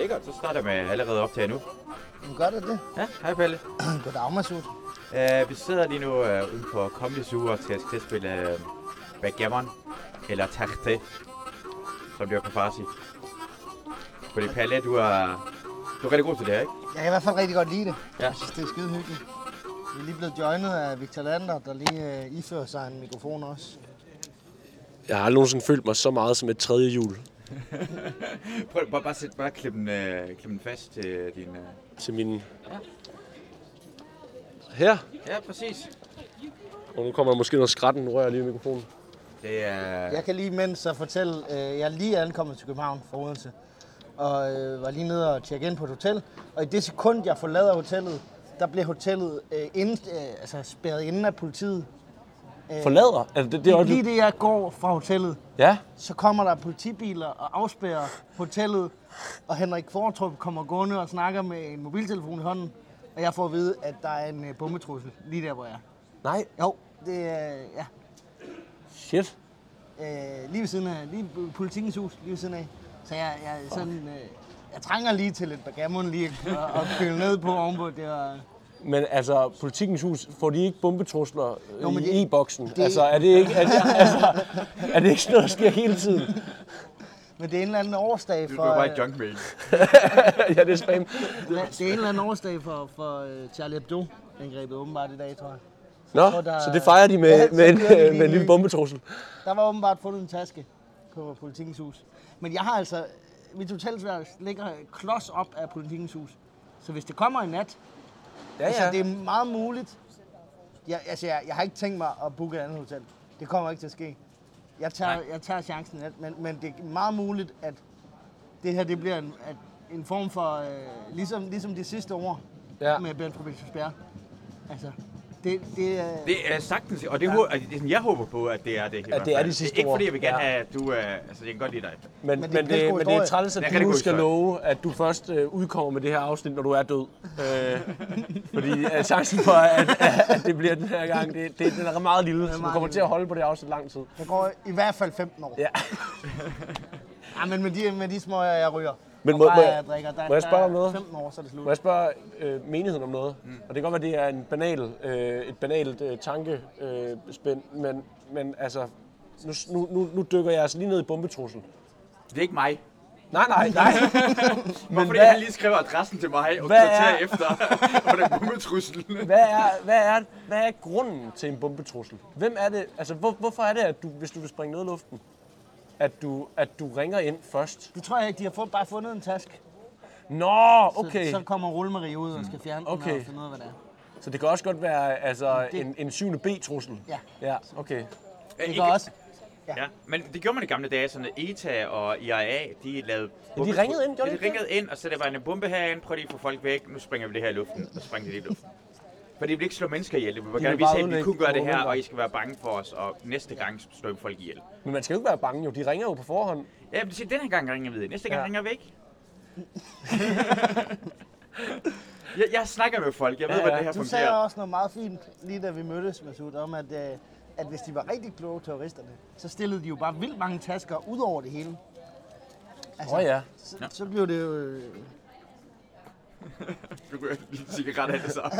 Lækkert, så starter med allerede op til nu. Men gør det det? Ja, hej Pelle. Goddag, Masud. Uh, vi sidder lige nu uh, uden for Comedy Zoo og skal, skal spille uh, Backgammon, eller Tarte, som det er på farsi. Fordi Palle, du er, du er rigtig god til det her, ikke? Jeg kan i hvert fald rigtig godt lide det. Ja. Jeg synes, det er skide hyggeligt. Vi er lige blevet joinet af Victor Lander, der lige øh, ifører sig en mikrofon også. Jeg har aldrig nogensinde følt mig så meget som et tredje hjul Prøv bare, bare, sæt, bare klippe den, uh, klippe den fast til din... Uh... til min... Her. Ja, præcis. Og nu kommer der måske noget skrætten. Nu rører jeg lige i mikrofonen. Det er... Jeg kan lige mens at fortælle, øh, jeg er lige ankommet til København fra Odense, og øh, var lige nede og tjekke ind på et hotel. Og i det sekund, jeg forlader hotellet, der blev hotellet øh, inden, øh, altså spærret inden af politiet. Forlader? Altså, det, det er. Lige det, jeg går fra hotellet, Ja. så kommer der politibiler og afspærrer hotellet, og Henrik Fortrup kommer gående og snakker med en mobiltelefon i hånden, og jeg får at vide, at der er en øh, bombetrussel lige der, hvor jeg er. Nej. Jo, det er, ja, Shit. øh, lige ved siden af, lige politikens hus, lige ved siden af. Så jeg, jeg sådan, øh, jeg trænger lige til lidt backgammon lige at, at køle ned på ovenpå. Det var, Men altså, politikens hus, får de ikke bombetrusler Jo, men i det- e-boksen? det- Altså, er det ikke, er det, altså, er det ikke sådan noget, der sker hele tiden? men det er en eller anden årsdag for, er bare øh, et junkmail. ja, det er spam. det er en eller anden årsdag for, for øh, Charlie Hebdo angrebet åbenbart i dag, tror jeg. Nå, tror, der- så det fejrer de med, Ja, så med, en, de lige med en lille bombetrussel. Der var åbenbart fundet en taske på politikens hus. Men jeg har altså, mit hotelværelse ligger klods op af politikens hus. Så hvis det kommer i nat, Ja, altså ja. det er meget muligt. Jeg, altså, jeg, jeg har ikke tænkt mig at booke et andet hotel. Det kommer ikke til at ske. Jeg tager, Nej. jeg tager chancen men, men det er meget muligt, at det her det bliver en, at, en form for, øh, ligesom, ligesom de sidste år Ja. med Bent Bjerg. Altså, det, det, er, Det er sagtens, og det, ja. altså, det er jeg håber på, at det er det. hvert det er fald. de sidste Ikke fordi ord. jeg vil gerne Ja. have, at du er... Altså, jeg kan godt lide dig. Men, Men men, det er det, men det er træls, Det er at du god skal love, at du først øh, udkommer med det her afsnit, når du er død. Øh, fordi øh, chancen for, at, at det bliver den her gang, det, det, den er meget lille. Så du meget kommer lille. til at holde på det afsnit lang tid. der går i hvert fald 15 år. Ja. Ja, men med de, med de små, jeg ryger. Men må- bare må jeg- jeg drikker, der, må jeg spørge om noget? 15 år, så er det slut. Må jeg spørge øh, menigheden om noget? Mm. Og det kan godt være, det er en banal, øh, et banalt øh, tankespænd, øh, spænd, men, men altså, nu, nu, nu, nu dykker jeg altså lige ned i bombetrussel. Det er ikke mig. Nej, nej, nej. Men fordi hvad- han lige skriver adressen til mig og Hvad er- efter på den bombetrussel. Hvad er, hvad, er, hvad er grunden til en bombetrussel? Hvem er det? Altså, hvor, hvorfor er det, at du, hvis du vil springe ned i luften, at du, at du ringer ind først? Det tror jeg ikke, de har fået, bare fundet en taske. Nå, okay. Så, så kommer Rullemarie ud og skal fjerne den Okay. og finde ud af, hvad det er. Så det kan også godt være altså, Det- en, en 7. B-trussel? Ja. Ja, okay. Det kan også. Ja, men det gjorde man i gamle dage, sådan at ETA og IAA, de lavede... Ja, de ringede ind, gjorde ja, de ringede ind, og så der var en bombe herinde, prøv lige at få folk væk, nu springer vi det her i luften, og så sprang de det i luften. For de vil ikke slå mennesker ihjel, de vil gerne vise, at vi kunne gøre det her, og I skal være bange for os, og næste gang slår vi folk ihjel. Men man skal jo ikke være bange, jo. De ringer jo på forhånd. Ja, men det siger, den her gang ringer vi, næste gang Ja. ringer vi ikke. jeg, jeg snakker med folk, jeg ved, Ja, hvordan det her Du sagde fungerer. også noget meget fint, lige da vi mødtes, Masud, om at, øh, at hvis de var rigtig kloge terroristerne, så stillede de jo bare vildt mange tasker ud over det hele. Altså, Åh oh, ja. så, så blev det jo... Øh, Du kan lige cigaret af det så.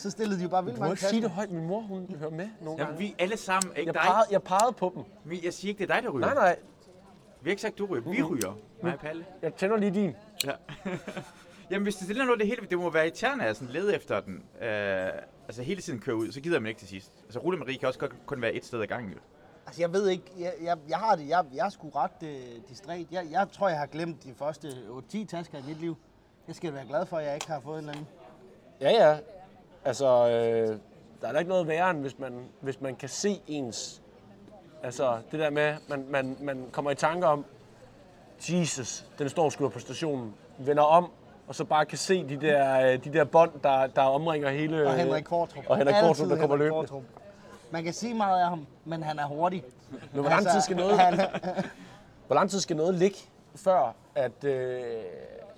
så stillede de jo bare vildt Du må mange ikke sige det højt. Min mor, hun hører med nogle Jamen, gange. vi alle sammen, ikke Jeg dig. pegede, jeg pegede på dem. Vi- Jeg siger ikke, det er dig, der ryger. Nej, nej. Vi har ikke sagt, du ryger. Vi ryger. Mig og Palle. Jeg tænder lige din. Ja. Jamen, hvis det stiller noget, det hele, det må være irriterende at sådan lede efter den. Øh, altså hele tiden køre ud, så gider man ikke til sidst. Altså Rulle Marie kan også kun, kun være et sted ad gangen. Jo. Altså, jeg ved ikke, jeg, jeg, jeg har det, jeg, jeg er sgu ret øh, distræt. Jeg, jeg tror, jeg har glemt de første 8-10 tasker i mit liv. Jeg skal være glad for, at jeg ikke har fået en eller anden. Ja, ja. Altså, øh, der er da ikke noget værre, end hvis man, hvis man kan se ens... Altså, det der med, man, man, man kommer i tanke om, Jesus, den står sgu på stationen, vender om, og så bare kan se de der, øh, de der bånd, der, der omringer hele... Og Henrik Kvartrup. Og Henrik Kvartrup, der kommer løbende. Qvortrup. Man kan sige meget af ham, men han er hurtig. Men hvor lang tid skal noget, hvor lang tid skal noget ligge, før at, øh,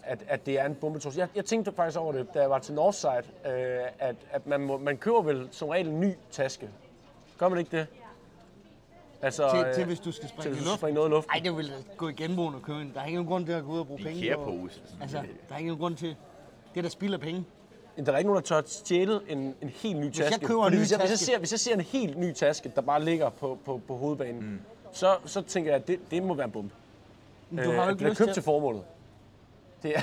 at, at det er en bombetrussel? Jeg, jeg tænkte faktisk over det, da jeg var til Northside, øh, at, at man, må, man køber vel som regel en ny taske. Gør man ikke det? Altså, Til, øh, til hvis du skal til springe hvis i du luften. springer noget i luften. Nej, det vil gå i genbrugende og købe ind. Der er ikke nogen grund til at gå ud og bruge Det er penge på... IKEA-pose. Altså, der er ikke nogen grund til... Det er der spild af penge. Der er ikke nogen, der tør stjæle en, en helt ny taske. jeg køber en ny hvis, jeg, hvis, jeg taske- ser, hvis jeg ser en helt ny taske, der bare ligger på, på, på hovedbanen, mm. så, så tænker jeg, at det, det må være en bombe. Men du har jo ikke er lyst købt til... til formålet. Det er,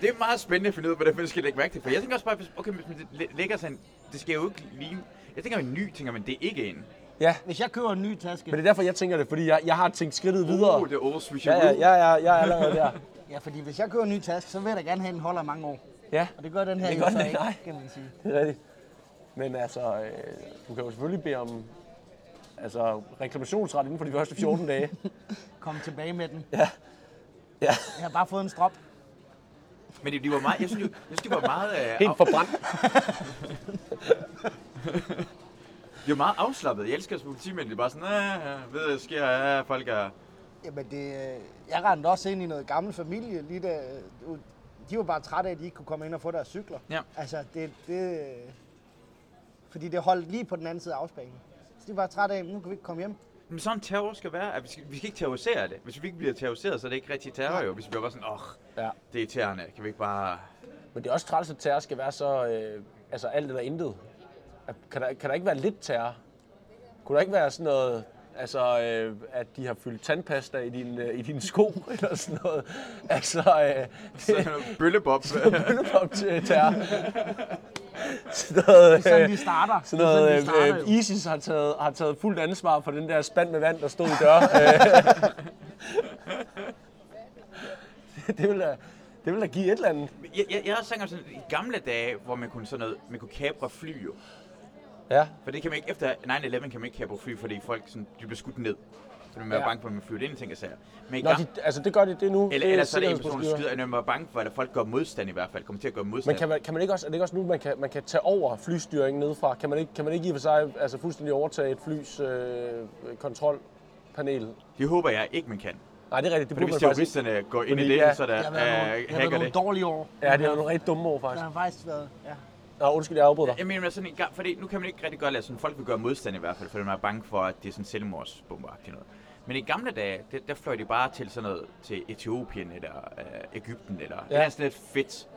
Det er meget spændende at finde ud af, hvordan man skal lægge mærke til. For jeg tænker også bare, okay, hvis man læ- lægger sådan, det skal jo ikke ligne... Jeg tænker, en ny, tænker man, det er ikke en. ja, Hvis jeg køber en ny taske... men det er derfor, jeg tænker det, fordi jeg, jeg har tænkt skridtet videre. Uh, det er old. Ja, ja, ja, ja, jeg er allerede der. Ja, fordi hvis jeg køber en ny taske, så vil jeg da gerne have, at den holder mange år. Ja, Og det gør den her Det jo gør den ikke, nej. kan man sige. det er rigtigt. Men altså, øh, du kan jo selvfølgelig bede om altså, reklamationsret inden for de første 14 dage. Kom tilbage med den. Ja. Ja, Jeg har bare fået en strop. Men det, de var meget, jeg synes, de, jeg synes, de var meget, øh, helt af, forbrændt. de var meget afslappet. Jeg elsker, at politimænd de er bare sådan, ja, ved hvad der sker, ja, folk er... Jamen, det, øh, jeg rendte også ind i noget gammel familie, lige da, øh, de var bare trætte af, at de ikke kunne komme ind og få deres cykler. Ja. Altså, det, det, øh, fordi det holdt lige på den anden side af afspæringen. Så de var trætte af, at nu kan vi ikke komme hjem. Men sådan terror skal være, at vi skal, vi skal ikke terrorisere det. Hvis vi ikke bliver terroriseret, så er det ikke rigtig terror jo. Hvis vi bliver bare sådan, åh, oh, Ja. det er irriterende. Kan vi ikke bare... Men det er også træls, at terror skal være så, øh, altså alt eller intet. Kan der, kan der ikke være lidt terror? Kunne der ikke være sådan noget, altså øh, at de har fyldt tandpasta i din, øh, i dine sko, eller sådan noget? Altså, øh, det Bøllebob. er bøllepop til terror. sådan noget, sådan, øh, vi starter. sådan noget vi starter, øh, jo. øh, ISIS har taget, har taget fuldt ansvar for den der spand med vand, der stod i dør. Det, vil da, det vil da give et eller andet. jeg, jeg, jeg har tænkt sådan, i gamle dage, hvor man kunne sådan noget, man kunne kapre fly jo. Ja. For det kan man ikke, efter 9-11 kan man ikke kapre fly, fordi folk sådan, de bliver skudt ned. Så man er Ja. bange for, at man flyver ind i ting og sager. Men i Nå, gam- de, altså det gør de det nu. eller, det eller så er det en person, der skyder, at man er bange for, at folk gør modstand i hvert fald. Kommer til at gøre modstand. Men kan man, kan man ikke også, er det ikke også nu, man kan, man kan tage over flystyringen nedefra? Kan man ikke, kan man ikke i og for sig altså fuldstændig overtage et flys øh, kontrolpanel? Det håber jeg ikke, man kan. Nej, det er rigtigt. Det Fordi hvis faktisk terroristerne går ind i det, ja, så der Det har været nogle, øh, det har været hacker nogle det. dårlige år. Ja, det er nogle rigtig dumme Der faktisk. har faktisk været, ja. Nå, undskyld, jeg afbryder dig. Jeg mener sådan en gang, fordi nu kan man ikke rigtig gøre det, sådan folk vil gøre modstand i hvert fald, fordi man er bange for, at det er sådan selvmordsbomberagtigt noget. Men i gamle dage, der, der fløj de bare til sådan noget, til Etiopien eller øh, Ægypten eller ja. Det er sådan lidt fedt.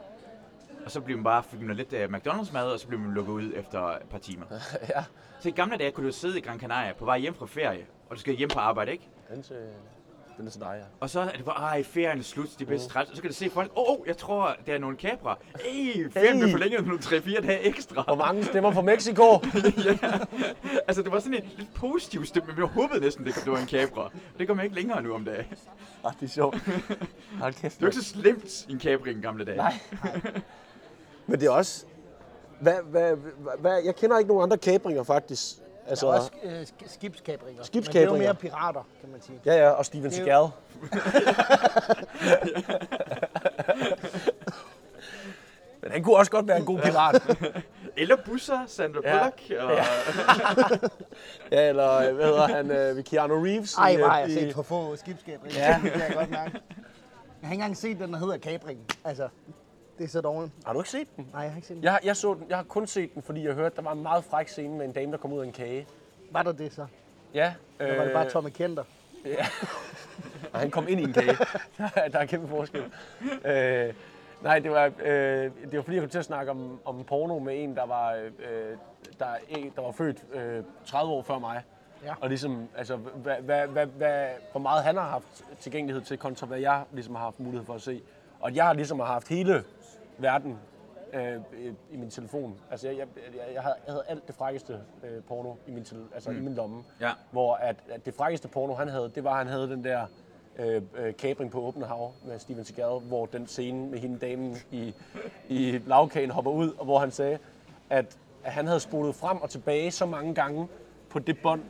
Og så blev man bare, fik man lidt øh, McDonald's mad, og så blev man lukket ud efter et par timer. ja. Så i gamle dage kunne du sidde i Gran Canaria på vej hjem fra ferie, og du skal hjem på arbejde, ikke? Den til, den er til dig, ja. Og så er det bare, ej, ferien er slut, de er bedst træt. Og så kan du se folk, åh, oh, jeg tror, det er nogle kapra. Ey, ferien Hey. blev forlænget med nogle 3-4 dage ekstra. Hvor mange stemmer fra Mexico? Altså, det var sådan en lidt positiv stemme, men jeg håbede næsten, det var en kabra. Det kommer ikke længere nu om dagen. Det ah, det er sjovt. Hold kæft. var ikke så slemt en kabra i en gamle dage. Nej. Men det er også... Hvad, hvad, hvad, hvad, jeg kender ikke nogen andre kabringer, faktisk. Der Altså, er også øh, sk- skibskabringer. Skibskabringer. Men det er jo mere pirater, kan man sige. Ja, ja, og Steven Seagal. Men han kunne også godt være en god pirat. Eller busser, Sandra Ja. Bullock. Og... Ja, eller øh, hvad hedder han, øh, Keanu Reeves. Ej, i, hvor øh, har jeg i- set for få skibskabringer. Ja. Det kan jeg godt mærke. Jeg har ikke engang set den, der hedder Kabring. Altså, det er så dårligt. Har du ikke set den? Nej, jeg har ikke set den. Jeg, jeg, så den, jeg har kun set den, fordi jeg hørte, der var en meget fræk scene med en dame, der kom ud af en kage. Var der det så? Ja, Eller var det bare Tommy Kenter? og han kom ind i en kage. der, er- der er kæmpe forskel. Øh, nej, det var, øh, det var fordi, jeg kom til at snakke om, om porno med en, der var, øh, der, der var født øh, 30 år før mig. Ja. Og ligesom, altså, hvad, hvad, hvad, hvad, hvor meget han har haft tilgængelighed til, kontra hvad jeg ligesom har haft mulighed for at se. Og jeg har ligesom har haft hele verden øh, i, min telefon. Altså, jeg, jeg, jeg, havde, jeg havde alt det frækkeste øh, porno i min, altså, mm. i min lomme. Ja. Hvor at, at det frækkeste porno, han havde, det var, at han havde den der øh, øh, kabring på åbne hav med Steven Seagal, hvor den scene med hende damen i, i lavkagen hopper ud, og hvor han sagde, at, at han havde spolet frem og tilbage så mange gange på det bånd,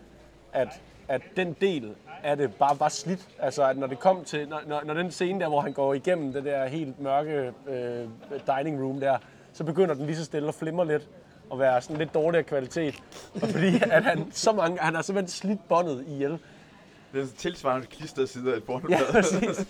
at, at den del af det bare var slidt. Altså, at når det kom til, når, når, når den scene der, hvor han går igennem det der helt mørke øh, dining room der, så begynder den lige så stille at flimre lidt og være sådan lidt dårligere kvalitet. Og fordi at han så mange, han har simpelthen slidt båndet ihjel. Det er sådan tilsvarende klistrede side af et pornoblad. Ja, præcis.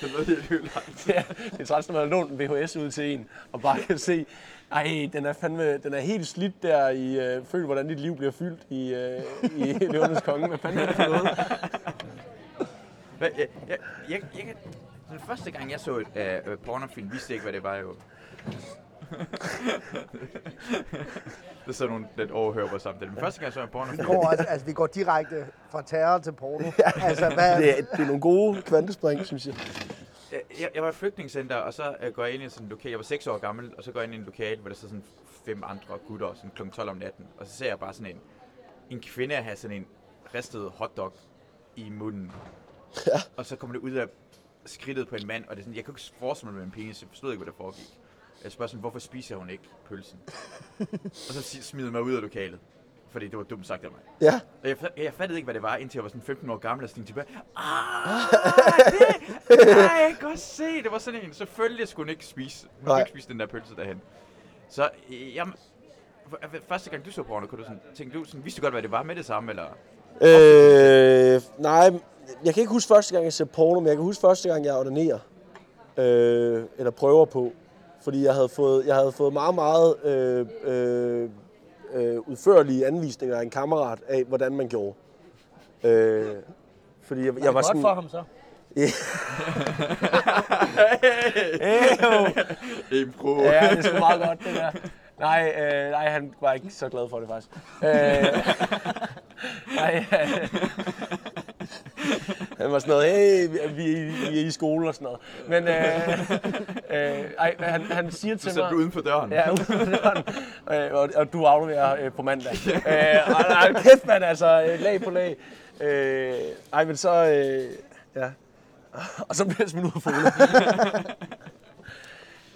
det er noget helt hyldt. Ja, det er træls, når man har lånt en VHS ud til en, og bare kan se, ej, den er fandme, den er helt slidt der i, øh, føl, hvordan dit liv bliver fyldt i, øh, i Løvernes Konge. Hvad fanden er det for noget? Hvad, jeg, jeg, jeg, jeg, den første gang, jeg så et uh, pornofilm, vidste jeg ikke, hvad det var jo. det er sådan nogle lidt overhører på samtidig. Men første gang, jeg så en Vi pornofilm, går, også, altså, vi går direkte fra terror til porno. altså, hvad, Det er, det er nogle gode kvantespring, synes jeg. jeg, jeg, jeg var i flygtningscenter, og så uh, går jeg ind i sådan en lokal. Jeg var 6 år gammel, og så går jeg ind i en lokal, hvor der sidder sådan fem andre gutter, sådan kl. 12 om natten. Og så ser jeg bare sådan en, en kvinde have sådan en ristet hotdog i munden. Ja. Og så kommer det ud af skridtet på en mand, og det er sådan, jeg kunne ikke forestille mig med en penis, jeg forstod ikke, hvad der foregik. Jeg spørger sådan, hvorfor spiser hun ikke pølsen? og så smider mig ud af lokalet, fordi det var dumt sagt af mig. Ja, Og jeg, jeg fattede ikke, hvad det var, indtil jeg var sådan 15 år gammel og sådan tilbage. Ah, det, nej, jeg kan godt se, det var sådan en, selvfølgelig skulle hun ikke spise, hun Nej. kunne ikke spise den der pølse derhen. Så jeg, første gang du så porno, kunne du sådan, tænkte du sådan, vidste du godt, hvad det var med det samme, eller? Øh, nej, jeg kan ikke huske første gang, jeg ser porno, men jeg kan huske første gang, jeg ordinerer. Øh, eller prøver på. Fordi jeg havde fået, jeg havde fået meget, meget øh, øh, øh, udførlige anvisninger af en kammerat af, hvordan man gjorde. Øh, fordi jeg, var jeg det var godt sådan... for ham så? Impro. Ja, det er sgu meget godt, det der. Nej, øh, nej, han var ikke så glad for det, faktisk. Øh, nej, øh, han var sådan noget, hey, vi, vi, vi er i skole og sådan noget. Men øh, øh, ej, han, han siger til mig... du uden for døren. Ja, ude på døren. Øh, og, og du afleverer øh, på mandag. øh, og, ej, kæft, mand, altså, øh, lag på lag. Øh, ej, men så... Øh, ja. Og så bliver jeg smidt ud af Fola.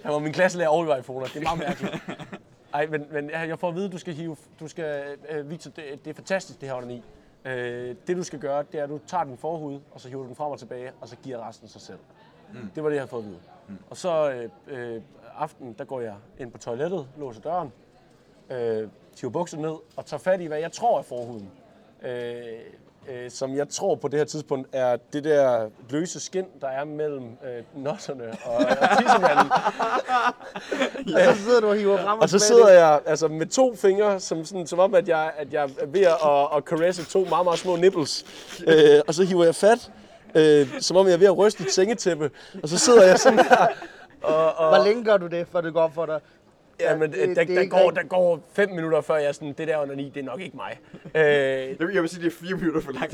Han var min klasselærer og var i Fola. Det er meget mærkeligt. Ej, men, men jeg får at vide, at du skal hive... Du skal, øh, Victor, det, det er fantastisk, det her ordentlig. Øh, det du skal gøre, det er, at du tager din forhud, og så hiver du den frem og tilbage, og så giver resten sig selv. Mm. Det var det, jeg havde fået at vide. Mm. Og så øh, øh, aften, der går jeg ind på toilettet, låser døren, øh, tiver bukserne ned og tager fat i, hvad jeg tror er forhuden. Øh, øh, som jeg tror på det her tidspunkt er det der løse skin, der er mellem øh, notterne og, og tissemanden. Og så sidder du og hiver frem og, Og så sidder jeg altså, med to fingre, som, sådan, som om, at jeg, at jeg er ved at, at caresse to meget, meget små nipples. Øh, og så hiver jeg fat, øh, som om jeg er ved at ryste et sengetæppe. Og så sidder jeg sådan her. Og, og, Hvor længe gør du det, før det går op for dig? Ja, men, det- der, det er der, ikke går, rigtigt. der går fem minutter, før jeg er sådan, det der under ni, det er nok ikke mig. Øh, Jeg vil- jeg vil sige, det er fire minutter for langt.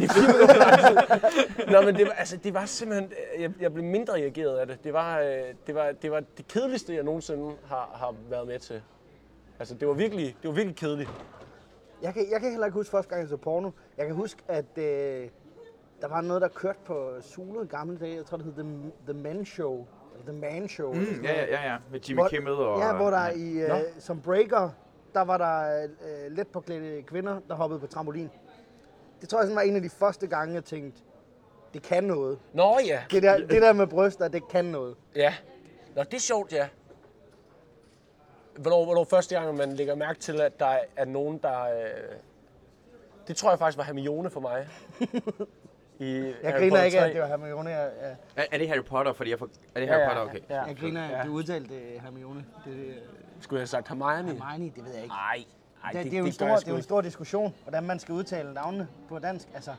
Nå, men det var, altså, det var simpelthen, jeg, jeg blev mindre reageret af det. Det var, øh, det var, det var det kedeligste, jeg nogensinde har, har været med til. Altså, det var virkelig, det var virkelig kedeligt. Jeg kan, jeg kan heller ikke huske første gang, jeg så porno. Jeg kan huske, at øh, der var noget, der kørte på Zulu i gamle dage. Jeg tror, det hed The, The Man Show. The Man Show. Mm, ja, ja, ja, ja. Med Jimmy Hvor- Kimmel og... Ja, hvor der i, Nå. øh, som breaker, der var der øh, let påklædte kvinder, der hoppede på trampolin. Det tror jeg sådan var en af de første gange, jeg tænkte, det kan noget. Nå ja, Det der, det der med bryster, det kan noget. ja. Nå, det er sjovt, ja. Hvornår, hvornår første gang, man lægger mærke til, at der er nogen, der... Øh... Det tror jeg faktisk var Hermione for mig. I Jeg Harry griner Potter ikke, 3. at det var Hermione. Jeg, jeg, Er, er det Harry Potter? Fordi jeg får... Er det Harry ja, Potter? Okay. ja. jeg griner, Ja. at du udtalte øh, Hermione. Det, det, Skulle jeg have sagt Hermione? Hermione, det ved jeg ikke. Nej, nej, Det, det, det, er jo en stor, det er jo en stor diskussion, hvordan man skal udtale navnene på dansk. Altså,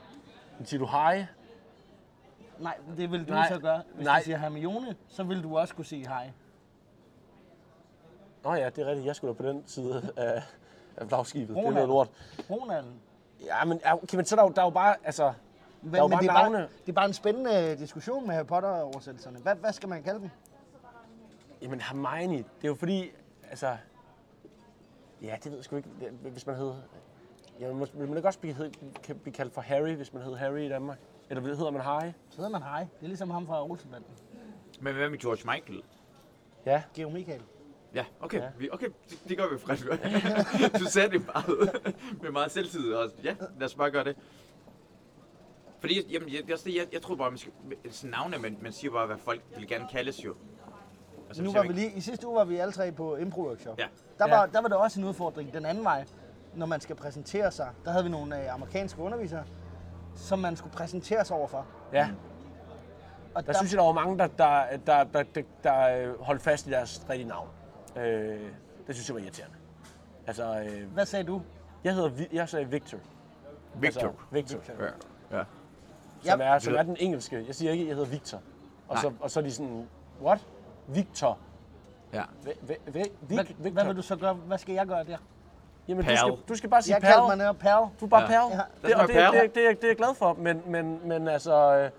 Siger du hej? nej, det vil du Nej, så gøre. Hvis nej. du siger Hermione, så vil du også kunne sige hej. Nå ja, det er rigtigt. Jeg skulle da på den side af, af flagskibet. Det er Ronald. noget lort. Ronald. Ja, men er- okay, men så er der, jo- der er jo bare, altså... Men, Der er jo men bare det, er bare, navne. det er bare en spændende diskussion med Harry Potter-oversættelserne. Hvad, hvad skal man kalde dem? Jamen Hermione, det er jo fordi, altså... Ja, det ved jeg sgu ikke. Hvis man hed... Ja, man, vil man ikke også blive, hed, kan blive kaldt for Harry, hvis man hed Harry i Danmark? Eller hedder man Harry? Så hedder man hej. Det er ligesom ham fra Olsenbanden. Men hvad med George Michael? Ja. Geo Michael. Ja, okay. Ja. Vi, okay, det, det gør vi frisk. du sagde det meget, med meget selvtid. Og, ja, lad os bare gøre det. Fordi, jamen, jeg, jeg, jeg, jeg tror bare, man skal, sådan navne, men man siger bare, hvad folk vil gerne kaldes jo. Altså, Nu var vi lige, I sidste uge var vi alle tre på impro-workshop. Ja. Der, Ja. var, der var der også en udfordring den anden vej. Når man skal præsentere sig, der havde vi nogle øh, amerikanske undervisere. som man skulle præsentere sig overfor. Ja. Og Der synes jeg, der var mange, der, der, der, der, der, der øh, holdt fast i deres rigtige navn. Øh, det synes jeg var irriterende. Altså, øh, Hvad sagde du? jeg hedder jeg sagde Victor. Victor. Altså, Victor. Ja. ja. Som, er, som er den engelske. Jeg siger ikke, jeg hedder Victor. Og, så, og så er de sådan, what? Victor. ja. Hvad, hvad vil du så gøre? Hvad skal jeg gøre der? Jamen, du skal, du skal bare sige Jeg kaldte mig netop Perl. Du er bare Ja. Det, og det, det, pal. det, det, er- det er jeg glad for. Men, men, men altså... Øh,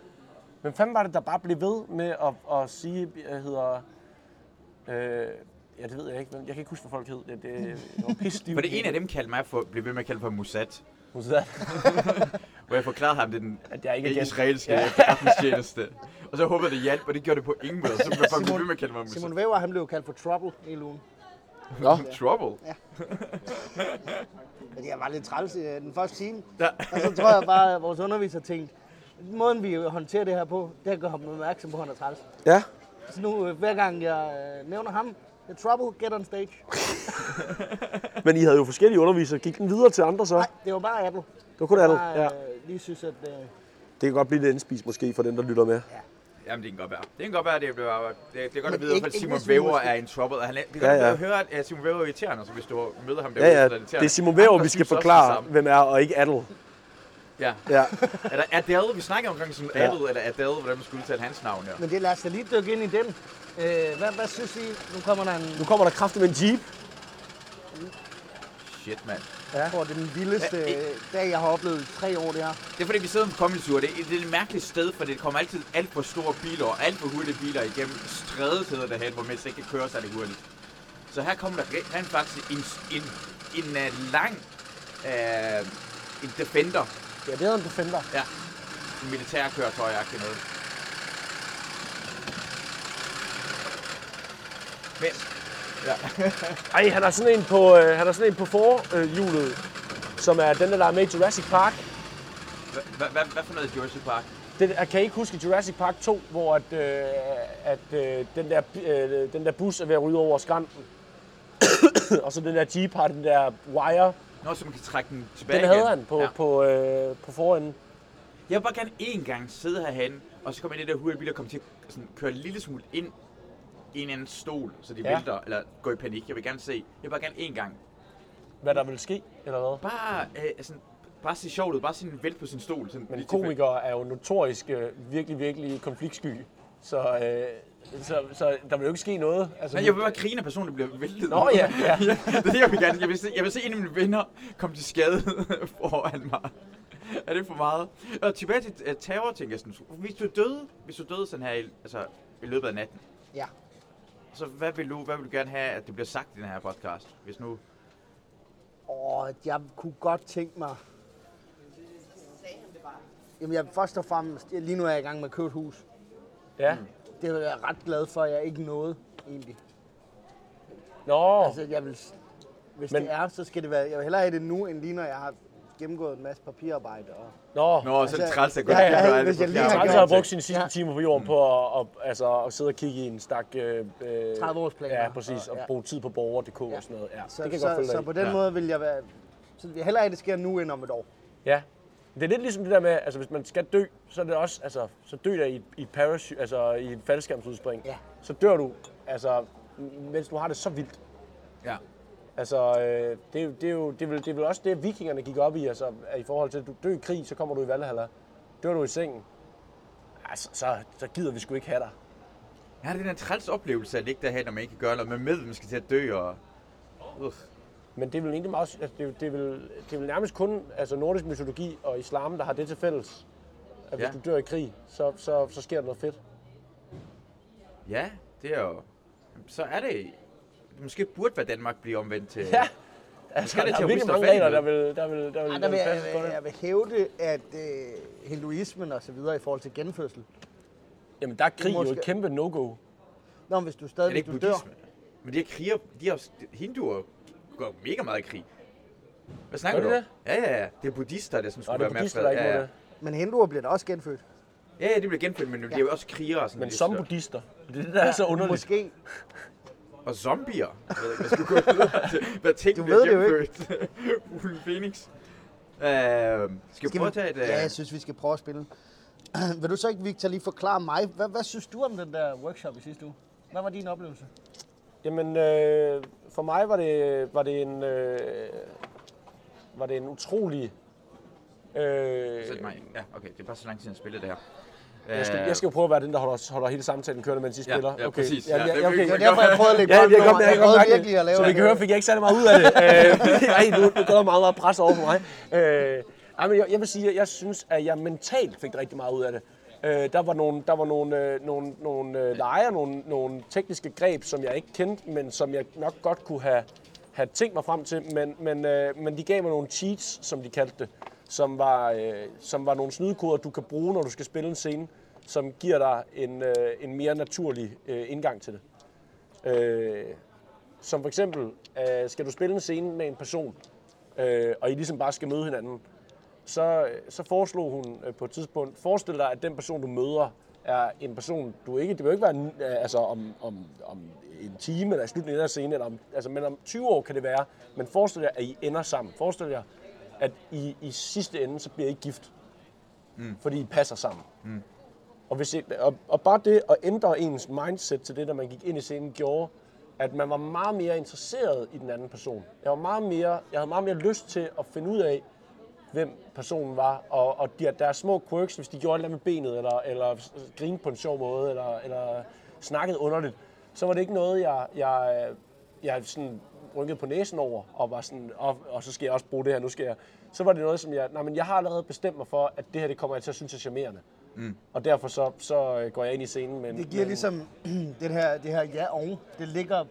hvem fanden var det, der bare blev ved med at, at sige, jeg hedder... Øh, ja, det ved jeg ikke. men Jeg kan ikke huske, hvad folk hed. Det, det, det var pisse For det ene af dem kaldte mig for, blev ved med at kalde for Mossad. Mossad. Hvor jeg forklarede ham, det er den At jeg ikke ikke igen- israelske Ja. ja. efterretningstjeneste. Og så håbede jeg, det hjalp, og det gjorde det på ingen måde. Så blev folk Simon- ved med at kalde mig. Simon Væver, han blev kaldt for Trouble hele ugen. Nå. Trouble. Men jeg var lidt træls i øh, den første time. Ja. Og så tror jeg bare, at vores underviser tænkte, måden vi håndterer det her på, det er gøre ham opmærksom på, at han er træls. Ja. Så nu, øh, hver gang jeg øh, nævner ham, The Trouble, get on stage. Men I havde jo forskellige undervisere. Gik den videre til andre så? Nej, det var bare Apple. Det var kun alle. Ja. øh, lige synes, at... Øh, Det kan godt blive lidt indspist måske for dem, der lytter med. Jamen, det kan godt være. Det kan godt være, at det bliver... Det, det er godt at vide, at Simon Væver er in trouble. Han det kan Ja, ja. ja. høre, at Simon Væver er irriterende, så hvis du møder ham Ja, derude, ja. så er Det irriterende. er Simon Væver, vi skal det forklare, hvem er, og ikke Adel. Ja. Ja. Er der Adele? Vi snakker omkring sådan Ja. Adele eller Adele, hvordan man skulle udtale hans navn, ja. men det lad os da lige dykke ind i den. Øh, hvad, hvad synes I? Nu kommer der en... Nu kommer der kraftigt med en jeep. Shit, mand. Jeg tror, det er den vildeste Ja, øh, dag, jeg har oplevet i tre år, det her. Det er fordi, vi sidder på Comedy Tour. Det er, det er et mærkeligt sted, for det kommer altid alt for store biler og alt for hurtige biler igennem strædet hedder det her, hvor man ikke kan køre særlig hurtigt. Så her kommer der rent- faktisk en, en, en, uh, lang uh, en Defender. Ja, det er en Defender. Ja. En militærkøretøj, jeg noget. Men, ja. Ej, han har sådan en på, øh, han har sådan en på forhjulet, som er den der, der er med i Jurassic Park. Hvad, for noget Jurassic Park? Det, jeg kan ikke huske Jurassic Park 2, hvor at, øh, at øh, den, der, øh, den der bus er ved at ryge over skrænten. og så den der Jeep har den der wire. Nå, så man kan trække den tilbage Den havde igen. han på, Ja. på, øh, på forenden. Jeg vil bare gerne én gang sidde herhen, og så kommer ind i det der hurtige bil og komme til at sådan, køre en lille smule ind i en anden stol, så de Ja. vælter, eller går i panik. Jeg vil gerne se. Jeg vil bare gerne én gang. Hvad der vil ske, eller hvad? Bare, øh, sådan, bare se sjovt ud. Bare sådan vælt på sin stol. Sådan, Men komikere er jo notorisk øh, virkelig, virkelig konfliktsky. Så, øh, så, så der vil jo ikke ske noget. Altså, Nej, jeg vil bare grine af personen, der bliver væltet. Nå ja, ja. det er det, jeg vil gerne. Jeg vil se, jeg vil se en af mine venner komme til skade foran mig. Er det for meget? Og tilbage til uh, terror, tænker jeg sådan. Hvis du døde, hvis du døde sådan her i, altså, i løbet af natten, Ja. Så hvad vil, du, hvad vil du gerne have, at det bliver sagt i den her podcast? Hvis nu... Og jeg kunne godt tænke mig... Jamen, jeg først og fremmest... Lige nu er jeg i gang med at købe et hus. ja. Det er jeg ret glad for, at jeg ikke nåede, egentlig. Nå, Altså, jeg vil... Hvis Men- Men... det er, så skal det være... Jeg vil hellere have det nu, end lige når jeg har gennemgået en masse papirarbejde. Og... nå. Nå, altså, så er det Altså, træls at gå ja, ja, og gøre alt hvis jeg lige har har brugt sine sidste Ja. timer på jorden på at, at, altså, at sidde og kigge i en stak... Øh, øh, 30-årsplaner. Ja, præcis. Og Ja. bruge tid på borger.dk Ja. og sådan noget. Ja, Så, det kan jeg så, godt følge så på den Ja. måde vil jeg være... Så vil jeg hellere have, at det sker nu, end om et år. Ja. Det er lidt ligesom det der med, altså hvis man skal dø, så er det også, altså, så dø der i, i parachute, altså i et faldskærmsudspring. Ja. Så dør du, altså, mens du har det så vildt. Ja. Altså, øh, det, er det, er jo, det, er vel, det er vel også det, vikingerne gik op i, altså, at i forhold til, at du dør i krig, så kommer du i Valhalla. Dør du i sengen, altså, så, så gider vi sgu ikke have dig. Jeg har den her træls oplevelse at ligge derhen, når man ikke kan gøre noget. Man med, man skal til at dø, og... Uh. Men det er vel egentlig meget, altså, det, er- det, er vel, det er vel nærmest kun altså, nordisk mytologi og islam, der har det til fælles. At hvis Ja. du dør i krig, så, så, så sker der noget fedt. Ja, det er jo... Så er det... Måske burde være Danmark blive omvendt til... Ja, altså, skal det der til er virkelig mange regler, der vil, der vil, der vil, Ej, der der vil jeg, jeg, jeg vil hævde, at øh, hinduismen og så videre i forhold til genfødsel. Jamen, der er krig jo Måske- et kæmpe no-go. Nå, men hvis du Er det stadig ikke du dør. Men de her kriger, de har, hinduer går mega meget i krig. Hvad snakker du om? Ja, ja, ja. Det er buddhister, der som Og skulle det er være mere buddhister, der ja, ja. Men hinduer bliver da også genfødt. Ja, ja, de bliver genfødt, men de er jo også krigere og sådan Men som buddhister. Det er det, der er så underligt. Måske. Og zombier. Jeg ved ikke, hvad skulle gå videre til. Hvad ting Du bliver ved det jo. Uden Phoenix. Øh, skal vi Skal prøve at tage et... øh, Ja, jeg synes, vi skal prøve at spille. Vil du så ikke, Victor, lige forklare mig, hvad, hvad synes du om den der workshop i sidste uge? Hvad var din oplevelse? Jamen, øh, for mig var det, var det en, øh, var det en utrolig... Øh, Sæt mig. Ja, okay. Det er bare så lang tid, jeg spillede det her. Jeg, skal, jeg skal jo prøve at være den, der holder, holder hele samtalen kørende, mens I Ja, spiller. ja, okay. præcis. Ja, Ja, ja, det ja, er okay. Det var virkelig- derfor, jeg prøvede at lægge Ja, jeg godt, jeg kan Jeg godt prøvede mærke virkelig at lave det. Som I kan høre, fik jeg ikke særlig meget ud af det. Øh, Ej, nu, nu går der meget, meget pres over for mig. Øh, ej, men jeg, jeg vil sige, at jeg synes, at jeg mentalt fik rigtig meget ud af det. Øh, der var nogle, der var nogle, øh, nogle, nogle øh, lejer, nogle, nogle tekniske greb, som jeg ikke kendte, men som jeg nok godt kunne have, have tænkt mig frem til. Men, men, øh, men de gav mig nogle cheats, som de kaldte det, som var, øh, som var nogle snydekoder, du kan bruge, når du skal spille en scene, som giver dig en, øh, en mere naturlig øh, indgang til det. Øh, som for eksempel, øh, skal du spille en scene med en person, øh, og I ligesom bare skal møde hinanden, så, øh, så foreslog hun øh, på et tidspunkt, forestil dig, at den person, du møder, er en person, du ikke, det vil ikke være øh, altså om, om, om en time eller i slutningen af scenen, eller om, altså, men om 20 år kan det være, men forestil jer, at I ender sammen. Forestil jer, at I i sidste ende, så bliver I gift. Mm. Fordi I passer sammen. Mm. Og, hvis I, og, og bare det at ændre ens mindset til det, da man gik ind i scenen, gjorde, at man var meget mere interesseret i den anden person. Jeg, var meget mere, jeg havde meget mere lyst til at finde ud af, hvem personen var, og, og de, deres små quirks, hvis de gjorde noget med benet, eller, eller grine på en sjov måde, eller, eller snakkede underligt, så var det ikke noget, jeg, jeg, jeg sådan rykkede på næsen over, og var sådan, og, og så skal jeg også bruge det her, nu skal jeg. Så var det noget, som jeg, nej, men jeg har allerede bestemt mig for, at det her, det kommer jeg til at synes er charmerende. Mm. Og derfor så, så øh, går jeg ind i scenen med en- Det giver med en- ligesom det her, det her ja og. Det ligger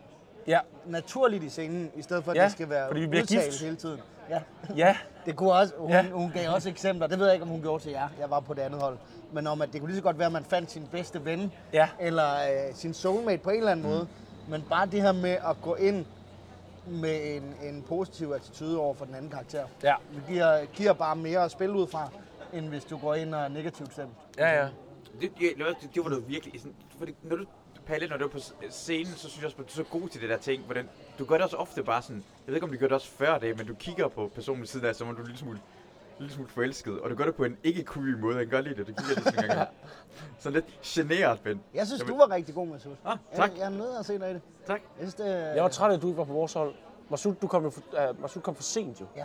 Ja, naturligt i scenen, i stedet for at Ja, det skal være fordi vi bliver gift. hele tiden. Ja. ja, Det kunne også, hun, ja. hun gav også eksempler, det ved jeg ikke, om hun gjorde til jer, jeg var på det andet hold, men om at det kunne lige så godt være, at man fandt sin bedste ven, Ja. eller øh, sin soulmate på en eller anden mm. måde, men bare det her med at gå ind med en, en positiv attitude over for den anden karakter, ja, det giver, giver bare mere at spille ud fra, end hvis du går ind og er negativt stemt. ja, ja. Det, det, det, det var du virkelig sådan, fordi når du, Palle, når du er på scenen, så synes jeg også, at du er så god til det der ting, hvordan, du gør det også ofte bare sådan, jeg ved ikke, om du gør det også før det, men du kigger på personen ved siden af, som om du en lille smule, lille smule forelsket, og du gør det på en ikke creepy måde, jeg kan godt lide det, du kigger lidt sådan en gang. Sådan lidt generet, Ben. Jeg synes, Jamen, du var rigtig god, Masud. Ah, tak. Jeg, jeg er nede og se dig i det. Tak. Jeg synes, det, Jeg var træt af, at du ikke var på vores hold. Masud, du kom, jo for, uh, Masud kom for sent jo. Ja.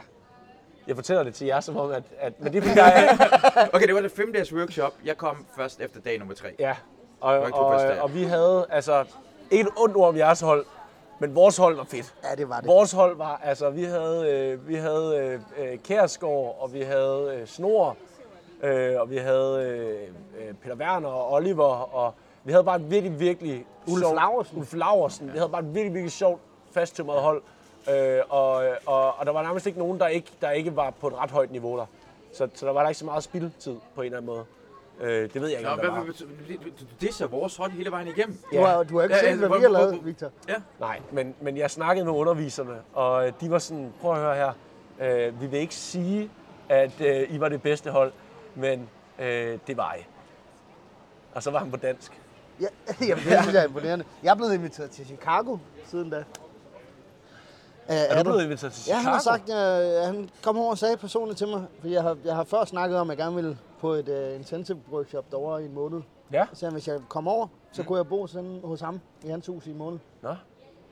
Jeg fortæller det til jer som om, at, at men det er jeg Okay, det var det fem dages workshop. Jeg kom først efter dag nummer tre. Ja, og, og, dag. og vi havde altså ikke et ondt ord om jeres hold, men vores hold var fedt. Ja, det var det. Vores hold var, altså vi havde, øh, vi havde øh, øh, Kærsgaard, og vi havde øh, Snor, øh, og vi havde øh, øh, Peter Werner og Oliver, og vi havde bare et virkelig, virkelig Ulf sjovt- Laursen. Ulf Laursen. Vi havde bare et virkelig, virkelig sjovt fasttømret hold. Øh, og, og, og, der var nærmest ikke nogen, der ikke, der ikke var på et ret højt niveau der. Så, så der var der ikke så meget spildtid på en eller anden måde. Øh, det ved jeg ikke, Nå, om der hvad, var. du disser vores hold hele vejen igennem. Du har, du har ikke Ja, set, altså, hvad vi har lavet, Victor. Ja. Nej, men, men jeg snakkede med underviserne, og de var sådan, prøv at høre her, øh, vi vil ikke sige, at øh, I var det bedste hold, men øh, det var I. Og så var han på dansk. Ja, jamen, det synes jeg er imponerende. Jeg er blevet inviteret til Chicago siden da. Uh, Er du blevet inviteret til Ja, Chicago? han har sagt, uh, han kom over og sagde personligt til mig, fordi jeg har, jeg har før snakket om, at jeg gerne ville på et uh, intensive workshop derovre i en måned. Ja, Så hvis jeg kom over, så kunne jeg bo sådan hos ham i hans hus i en måned. nå.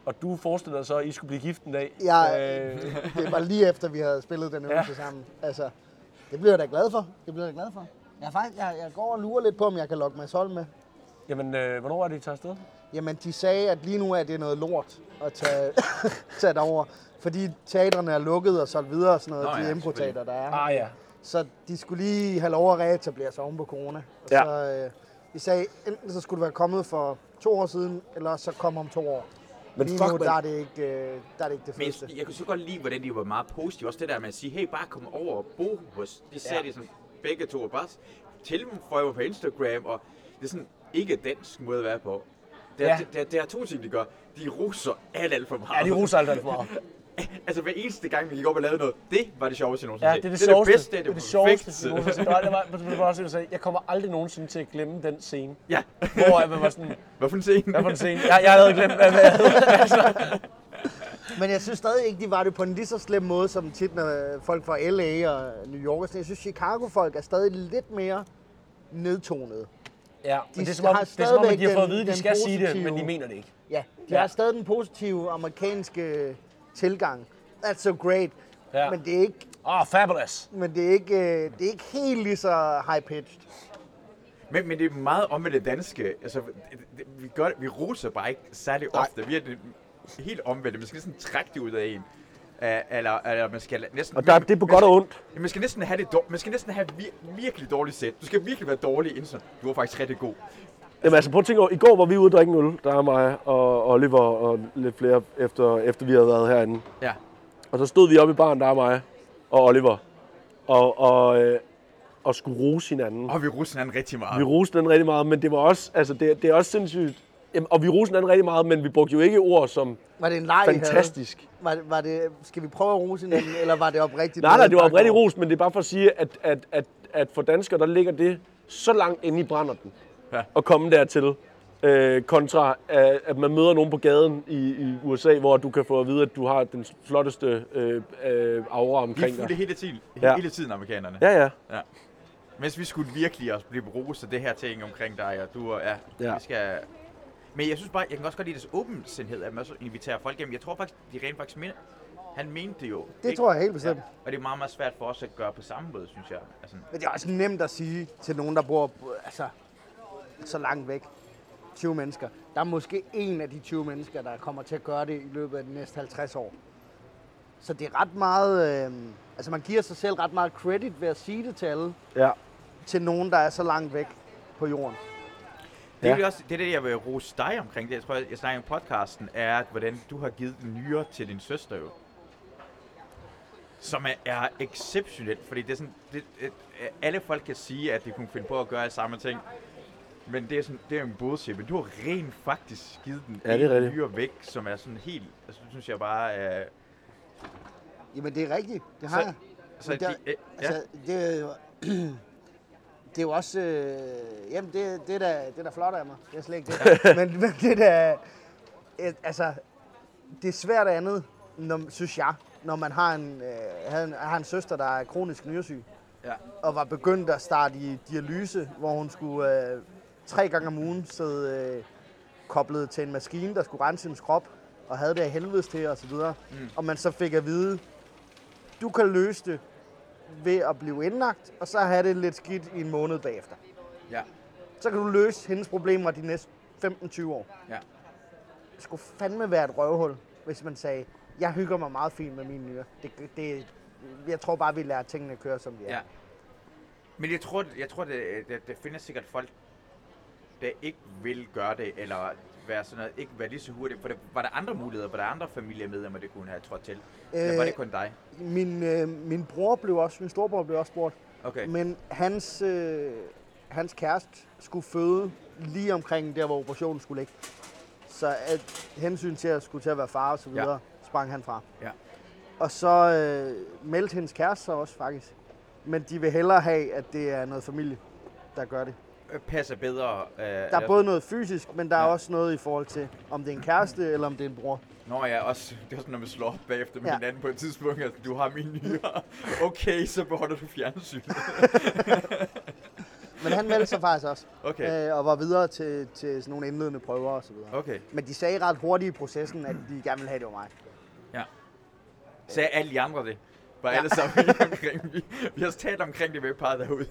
Og du forestillede dig så, at I skulle blive gift en dag? Jeg, Øh, det var lige efter, vi havde spillet den øvelse ja. sammen. Altså, det bliver jeg da glad for. Det bliver jeg da glad for. Jeg, faktisk, jeg, jeg går og lurer lidt på, om jeg kan lokke Mads Holm med. jamen, øh, hvornår er det, I tager afsted? Jamen, de sagde, at lige nu er det noget lort at tage, tage derover, fordi teatrene er lukket og så videre, og sådan noget, Nå Nå, ja, de improteater, der er. Ah ja. Så de skulle lige have lov at reetablere sig oven på corona. Og Ja. så, øh, de sagde, enten så skulle det være kommet for to år siden, eller så kom om to år. Men lige fuck, nu, der er, det ikke, øh, der er det ikke det Men fedeste. jeg, jeg kunne så godt lide, hvordan de var meget positive. Også det der med at sige, hey, bare kom over og bo hos. Det sagde Ja. de sådan begge to. og Bare til dem for jeg var på Instagram, og det er sådan ikke dansk måde at være på. Det er, Ja. det, det, er, det er to ting, de gør. De russer alt, alt for meget. Ja, de ruser alt alt for meget. altså hver eneste gang, vi gik op og lavede noget, det var det sjoveste, jeg nogensinde Ja, det er det, det, er det sjoveste. bedste, det er det, det, det sjoveste. vi nogensinde har det var også, jeg sagde, jeg kommer aldrig nogensinde til at glemme den scene, Ja, hvor jeg var sådan, hvad for en scene? hvad for en scene? Jeg, jeg havde glemt, hvad jeg havde. Altså, Men jeg synes stadig ikke, de var det på en lige så slem måde, som tit, når folk fra LA og New York og sådan. Jeg synes, Chicago-folk er stadig lidt mere nedtonede. Ja, men De det er som om, har det er, som om at de har fået at vide, at de skal den sige det, positive- men de mener det ikke. Ja, de Ja. har stadig den positive amerikanske tilgang. That's so great. Ja. Men det er ikke, oh, fabulous. men det er ikke, øh, det er ikke helt lige så high-pitched. Men, men det er meget om med det danske. Altså, det, det, vi, gør, vi roser bare ikke særlig Nej. ofte. Vi er det helt omvendt. Man skal sådan trække det ud af en. Uh, eller, eller man skal næsten... Og der, det er på man godt og skal- ondt. Ja, man skal næsten have det dår- man skal næsten have vir- virkelig dårligt sæt. Du skal virkelig være dårlig inden sådan. Du var faktisk rigtig god. Jamen altså, prøv at tænke over, i går var vi ude og drikke en øl, der er mig og Oliver og lidt flere, efter, efter vi havde været herinde. Ja. Og så stod vi oppe i baren, der er mig og Oliver, og, og, øh, og skulle rose hinanden. Og vi ruser hinanden rigtig meget. Vi roste den rigtig meget, men det var også, altså det, det er også sindssygt. Jamen, og vi roste den rigtig meget, men vi brugte jo ikke ord som Var det en leg, havde? fantastisk. Var, det- var det, skal vi prøve at rose hinanden, eller var det oprigtigt? Nej, nej, det var oprigtigt rost, men det er bare for at sige, at, at, at, at for danskere, der ligger det så langt inde i brænderten Ja. at komme dertil. Øh, kontra at, at man møder nogen på gaden i, i USA, hvor du kan få at vide, at du har den flotteste øh, øh, aura er omkring dig. hele tiden, Ja. hele tiden amerikanerne. Ja, ja. Ja. Mens vi skulle virkelig også blive rost af det her ting omkring dig, og du og ja, Ja. vi skal... Men jeg synes bare, jeg kan også godt lide deres åbensindhed, at man også inviterer folk hjem. Jeg tror faktisk, de rent faktisk mener, han mente det jo. Det tror jeg helt bestemt. Og det er meget, meget svært for os at gøre på samme måde, synes jeg. Altså, Men det er også nemt at sige til nogen, der bor altså, så langt væk. 20 mennesker. Der er måske en af de 20 mennesker, der kommer til at gøre det i løbet af de næste 50 år. Så det er ret meget... Øh, altså man giver sig selv ret meget credit ved at sige det til alle. ja. Til nogen, der er så langt væk på jorden. det, er Ja. også, det er det, jeg vil rose dig omkring. Det, jeg tror, jeg, jeg snakker om podcasten, er, at hvordan du har givet nyere til din søster jo. Som er, er exceptionelt, fordi det er sådan, det, det, alle folk kan sige, at de kunne finde på at gøre samme ting. Men det er, sådan, det er en bullshit, men du har rent faktisk givet den Ja, det er en nyere væk, som er sådan helt, altså det synes jeg bare er... Jamen det er rigtigt. Det har Så- jeg. Så Men der, de, øh, ja, altså, det, er det er jo også... Øh, jamen, det, det, er da, det er da flot af mig. Det er slet ikke det. men, men det er da... øh, Altså, det er svært andet, når, synes jeg, når man har en, øh, havde en, har en søster, der er kronisk nyresyg, ja. og var begyndt at starte i dialyse, hvor hun skulle øh, tre gange om ugen sidde øh, koblet til en maskine, der skulle rense hendes krop, og havde det af helvedes til og så videre. Mm. Og man så fik at vide, du kan løse det ved at blive indlagt, og så have det lidt skidt i en måned bagefter. ja. Så kan du løse hendes problemer de næste 15-20 år. Ja. Det skulle fandme være et røvhul, hvis man sagde, jeg hygger mig meget fint med mine nyrer. Det, det, jeg tror bare, vi lærer tingene at køre, som de er. Ja. Men jeg tror, jeg tror det, det, det findes sikkert folk, der ikke vil gøre det, eller være sådan noget, ikke være lige så hurtigt. For det, var der andre muligheder? Var der andre familiemedlemmer, det kunne have trådt til? Øh, eller var Øh, det kun dig? Min, øh, min bror blev også, min storebror blev også spurgt, Okay. men hans, øh, hans kæreste skulle føde lige omkring der, hvor operationen skulle ligge. Så at hensyn til at skulle til at være far og så videre, ja. sprang han fra. Ja. Og så øh, meldte hendes kæreste sig også faktisk. Men de vil hellere have, at det er noget familie, der gør det. Øh, Passer bedre. Øh, Der er både noget fysisk, men der er Ja. også noget i forhold til, om det er en kæreste eller om det er en bror. Nå ja, også, det er sådan, når man slår op bagefter med Ja. hinanden på et tidspunkt, at du har mine nyere. Okay, så beholder du fjernsynet. Men han meldte sig faktisk også, Okay, øh, og var videre til, til sådan nogle indledende prøver og så videre. okay. Men de sagde ret hurtigt i processen, at de gerne ville have, det var mig. Sagde alle de andre det? Var Ja. alle sammen omkring? Vi, vi har også talt omkring det ved parret derude.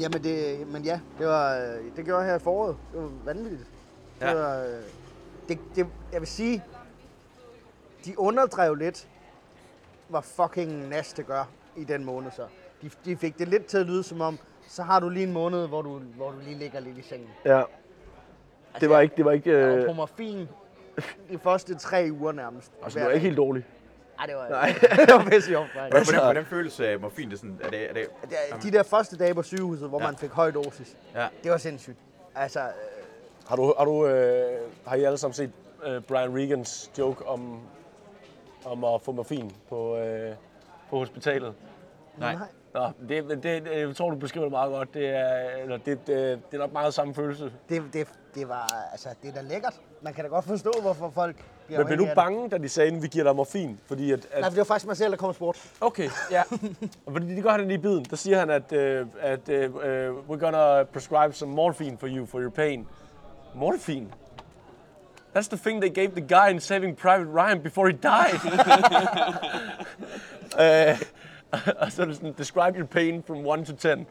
Jamen det, men ja, det, var, øh, det gjorde jeg her i foråret. Det var vanvittigt. Det Ja. var, øh, det, det, jeg vil sige, de underdrev lidt, hvor fucking Nas det gør i den måned så. De, de fik det lidt til at lyde som om, så har du lige en måned, hvor du, hvor du lige ligger lidt i sengen. Ja. Det var ikke, det var ikke, Jeg var øh, på morfin de første tre uger nærmest. altså, det var ikke helt dårligt. Ej, det var, Nej. det var pisse sjovt, faktisk. Hvordan, hvordan, hvordan føles uh, morfin? Det er sådan, er det, er det, er- De der første dage på sygehuset, hvor Ja. man fik høj dosis, ja. det var sindssygt. Altså, øh, Har du, har du, øh, har I alle sammen set øh, Brian Regans joke om, om at få morfin på, øh, på hospitalet? Nej. nej. Nå, det, det, det, jeg tror, du beskriver det meget godt. Det er, eller det, det, det er nok meget samme følelse. Det, det, det var, altså, det er da lækkert. Man kan da godt forstå, hvorfor folk bliver Men blev du bange, da de sagde, at vi giver dig morfin? Fordi at, at Nej, for det var faktisk mig selv, der kom i sport. Okay, ja. Og fordi det gør han i biden. Der siger han, at, uh, at uh, we're gonna prescribe some morphine for you for your pain. Morphine? That's the thing they gave the guy in Saving Private Ryan before he died. uh, og så er det sådan, describe your pain from 1 to 10.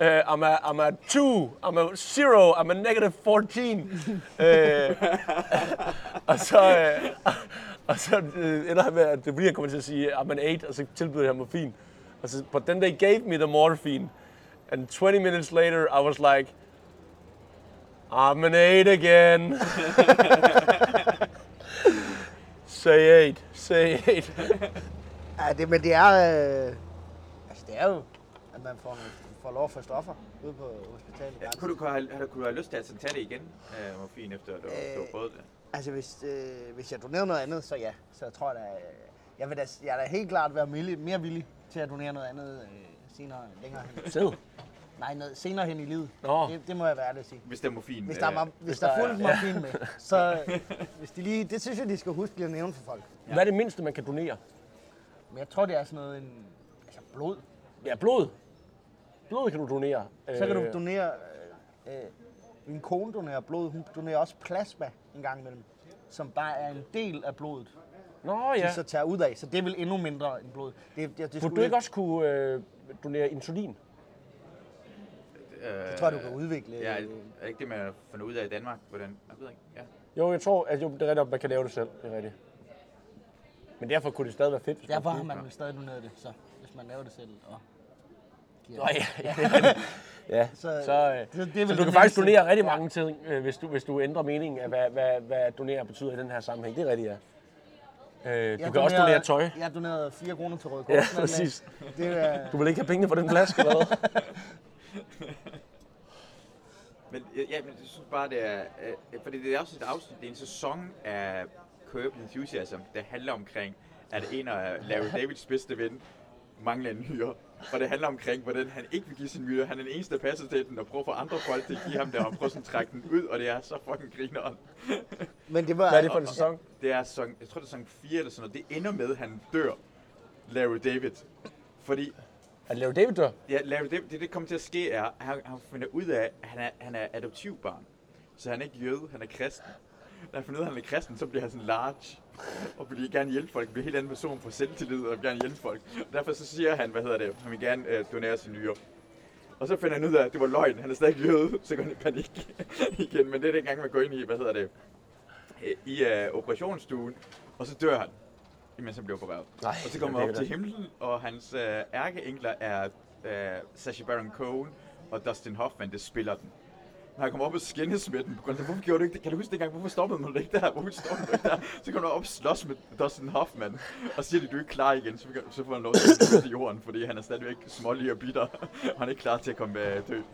Uh, I'm, a, I'm a 2, I'm a 0, I'm a negative 14. Uh, og så, uh, og så øh, ender han med, at det bliver kommer til at sige, I'm an 8, og så tilbyder jeg ham morfin. Og så, but then they gave me the morphine. And 20 minutes later, I was like, I'm an 8 again. say 8, say 8. Ja, det, men det er... Øh, altså, det er jo, at man får, får lov at få stoffer ude på hospitalet. Ja, kunne, du, kunne, have, kunne du have lyst til at tage det igen, øh, morfin, efter du, øh, du har prøvet det? Altså, hvis, øh, hvis jeg donerer noget andet, så ja. Så jeg tror da... Øh, jeg, vil da, jeg er da helt klart være villig, mere villig til at donere noget andet øh, senere, længere hen. Sæd. Nej, noget, senere hen i livet. Nå. Det, det, må jeg være ærlig at sige. Hvis det er morfin. Hvis der er, mar- hvis der er fuld morfin med, så hvis de lige, det synes jeg, de skal huske lige at nævne for folk. Hvad er det mindste, man kan donere? Men jeg tror, det er sådan noget, en, altså blod. Ja, blod. Blod kan du donere. Så kan du Øh, donere, øh, øh, min kone donerer blod, hun donerer også plasma en gang imellem, som bare er en del af blodet, Nå de ja. så tager ud af. Så det er vel endnu mindre end blod. Det, det, det, Burde skulle du ikke også kunne øh, donere insulin? Øh, Det tror jeg, du kan udvikle. Ja, er det ikke det, man har fundet ud af i Danmark? Hvordan? Jeg ved ikke. Ja. Jo, jeg tror, at jo, det er rigtigt, at man kan lave det selv. Det er rigtigt. Men derfor kunne det stadig være fedt, hvis Derfor har kunne. man vel stadig doneret det, så hvis man laver det selv. Og Nå, ja, ja, ja. Så, Så, øh, det, det så du kan faktisk donere rigtig mange ting, øh, hvis, du, hvis du ændrer meningen af, hvad, hvad, hvad donere betyder i den her sammenhæng. Det er rigtigt, ja. Øh, du Jeg kan også donerer- donere tøj. Jeg donerede 4 kroner til Røde Kors. Ja, præcis. Det er, Du vil ikke have pengene for den flaske, eller hvad? Men, ja, men jeg synes bare, det er... Øh, fordi det er også et afsnit, det er en sæson af Curb Enthusiasm, der handler omkring, at en af Larry Davids bedste ven mangler en nyre. Og det handler omkring, hvordan han ikke vil give sin nyre. Han er den eneste, der passer til den, og prøver at få andre folk til at give ham det, og prøver sådan at trække den ud, og det er så fucking grineren. men det var... Hvad er det for en sæson? Det er sæson, jeg tror det er sæson 4 eller sådan noget. Det ender med, at han dør, Larry David. Fordi At Larry David dør? Ja, Larry David, det, det kommer til at ske, er, at han, han finder ud af, at han er, han er adoptivbarn. Så han er ikke jøde, han er kristen. Når han finder ud af, han er kristen, så bliver han sådan large. Og vil gerne hjælpe folk, bliver en helt anden person for selvtillid og vil gerne hjælpe folk. Og derfor så siger han, hvad hedder det, han vil gerne øh, donere sin nyre. Og så finder han ud af, at det var løgn, han er stadig jøde, så går han i panik igen. Men det er dengang, man går ind i, hvad hedder det, i øh, operationsstuen, og så dør han, imens han bliver. Nej, og så kommer han op til det. himlen, og hans øh, ærkeenkler er øh, Sacha Baron Cohen og Dustin Hoffman, der spiller den. Når han kommer op og skændes med den, på grund af, hvorfor gjorde du ikke det? Kan du huske dengang, hvorfor stoppede man ikke der? Hvorfor stoppede du ikke der? Så kommer han op og slås med Dustin Hoffman, og siger, at du er ikke klar igen, så, så får han lov til at til jorden, fordi han er stadigvæk smålig og bitter, og han er ikke klar til at komme øh, dø. Åh,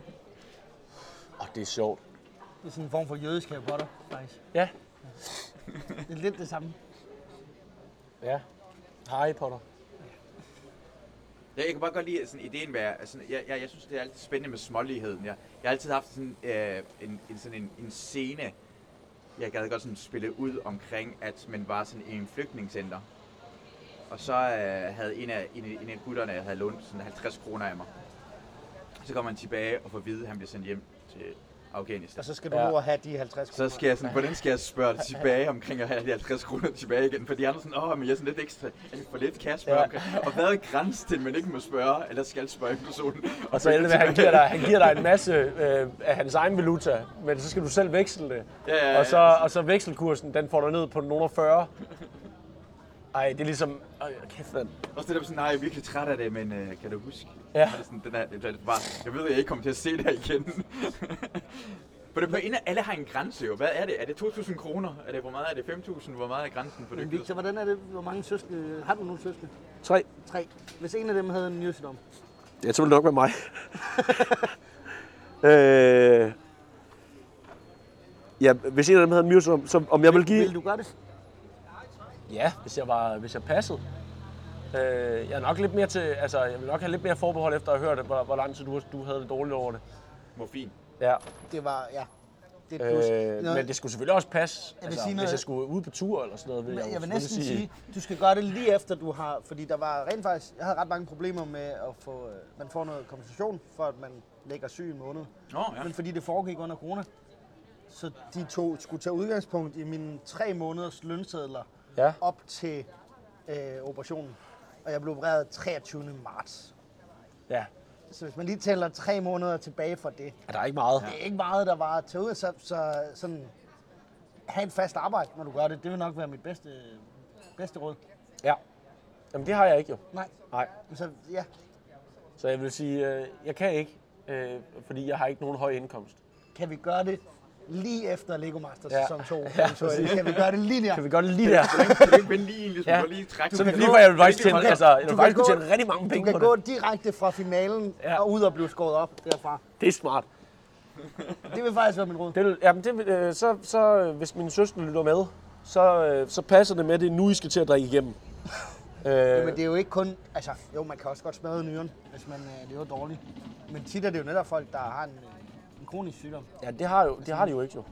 oh, det er sjovt. Det er sådan en form for jødisk Harry Potter, faktisk. Ja. Det er lidt det samme. Ja. Harry Potter. Ja, jeg kan bare godt lide sådan ideen med, altså, jeg, jeg, jeg synes, det er altid spændende med småligheden. Jeg, jeg har altid haft sådan, øh, en, en, sådan en, en scene, jeg gad godt sådan spille ud omkring, at man var sådan i en flygtningscenter. Og så øh, havde en af, en, en af gutterne havde lånt sådan 50 kroner af mig. Så kommer han tilbage og får at vide, at han bliver sendt hjem til Afghanistan. Og så skal du Ja. ja. nu have de 50 kroner. Så skal jeg sådan, hvordan skal jeg spørge tilbage omkring at have de 50 kroner tilbage igen? For de andre er sådan, åh, men jeg er sådan lidt ekstra, er det for lidt, kan jeg spørge Ja. omkring? Og hvad er grænsen til, at man ikke må spørge, eller skal spørge personen? Og så ender han giver dig, han giver dig en masse øh, af hans egen valuta, men så skal du selv veksle det. Ja, ja, ja. Og så, og så vekselkursen, den får du ned på nogen 40. Ej, det er ligesom... Øj, kæft, mand. Også det der med sådan, nej, jeg er virkelig træt af det, men øh, kan du huske? Ja. Det er sådan, den er, det er bare, jeg ved, at jeg ikke kommer til at se det her igen. For det på en af alle har en grænse jo. Hvad er det? Er det 2.000 kroner? Er det, hvor meget er det? 5.000? Hvor meget er grænsen for Men det? Victor, hvordan er det? Hvor mange søskende? Har du nogle søskende? Tre. Tre. Hvis en af dem havde en nyresygdom. Jeg tror det nok med mig. øh, ja, hvis en af dem havde en myrsum, så om jeg vil give... Vil du gøre det? Ja, hvis jeg, var, hvis jeg passede. Øh, jeg er nok lidt mere til, altså, jeg vil nok have lidt mere forbehold efter at have hørt, hvor, hvor lang tid du, du havde det dårligt over det. Morfin. Ja. Det var, ja. Det, er et plus. Øh, Noget- men det skulle selvfølgelig også passe, vil altså, sige hvis noget- jeg skulle ud på tur eller sådan noget. Vil Men jeg, jeg vil næsten sige, du skal gøre det lige efter du har, fordi der var rent faktisk, jeg havde ret mange problemer med at få, øh, man får noget kompensation for, at man ligger syg en måned. Nå, ja. Men fordi det foregik under corona, så de to skulle tage udgangspunkt i mine tre måneders lønsedler Ja. op til øh, operationen. Og jeg blev opereret 23. marts. Ja, Så hvis man lige tæller tre måneder tilbage fra det, er der er ikke meget. det er ikke meget, der var til ud, så, så sådan, have et fast arbejde, når du gør det. Det vil nok være mit bedste, bedste råd. Ja. Jamen, det har jeg ikke jo. Nej, Nej. så ja, Så jeg vil sige, øh, jeg kan ikke, øh, fordi jeg har ikke nogen høj indkomst. kan vi gøre det lige efter Lego Master Ja. sæson 2? eventuelt? kan vi gøre det lige der? Kan vi gøre det lige der? Kan du vende lige ligesom, Ja. ja. lige trække Så lidt? lige, hvor jeg faktisk tjene, altså, Du faktisk kan kunne gå- tjene rigtig mange Du penge kan på gå det. direkte fra finalen Ja. ja. og ud og blive skåret op derfra. Det er smart. Det vil faktisk være min råd. Det, jamen, det, øh, så, så, øh, hvis min søster lytter med, så, øh, så passer det med, at det nu, I skal til at drikke igennem. Øh, Men det er jo ikke kun... Altså, jo, man kan også godt smadre nyren, hvis man øh, lever dårligt. Men tit er det jo netop folk, der har en, øh, en kronisk sygdom. ja, det har, jo, det har de jo ikke jo.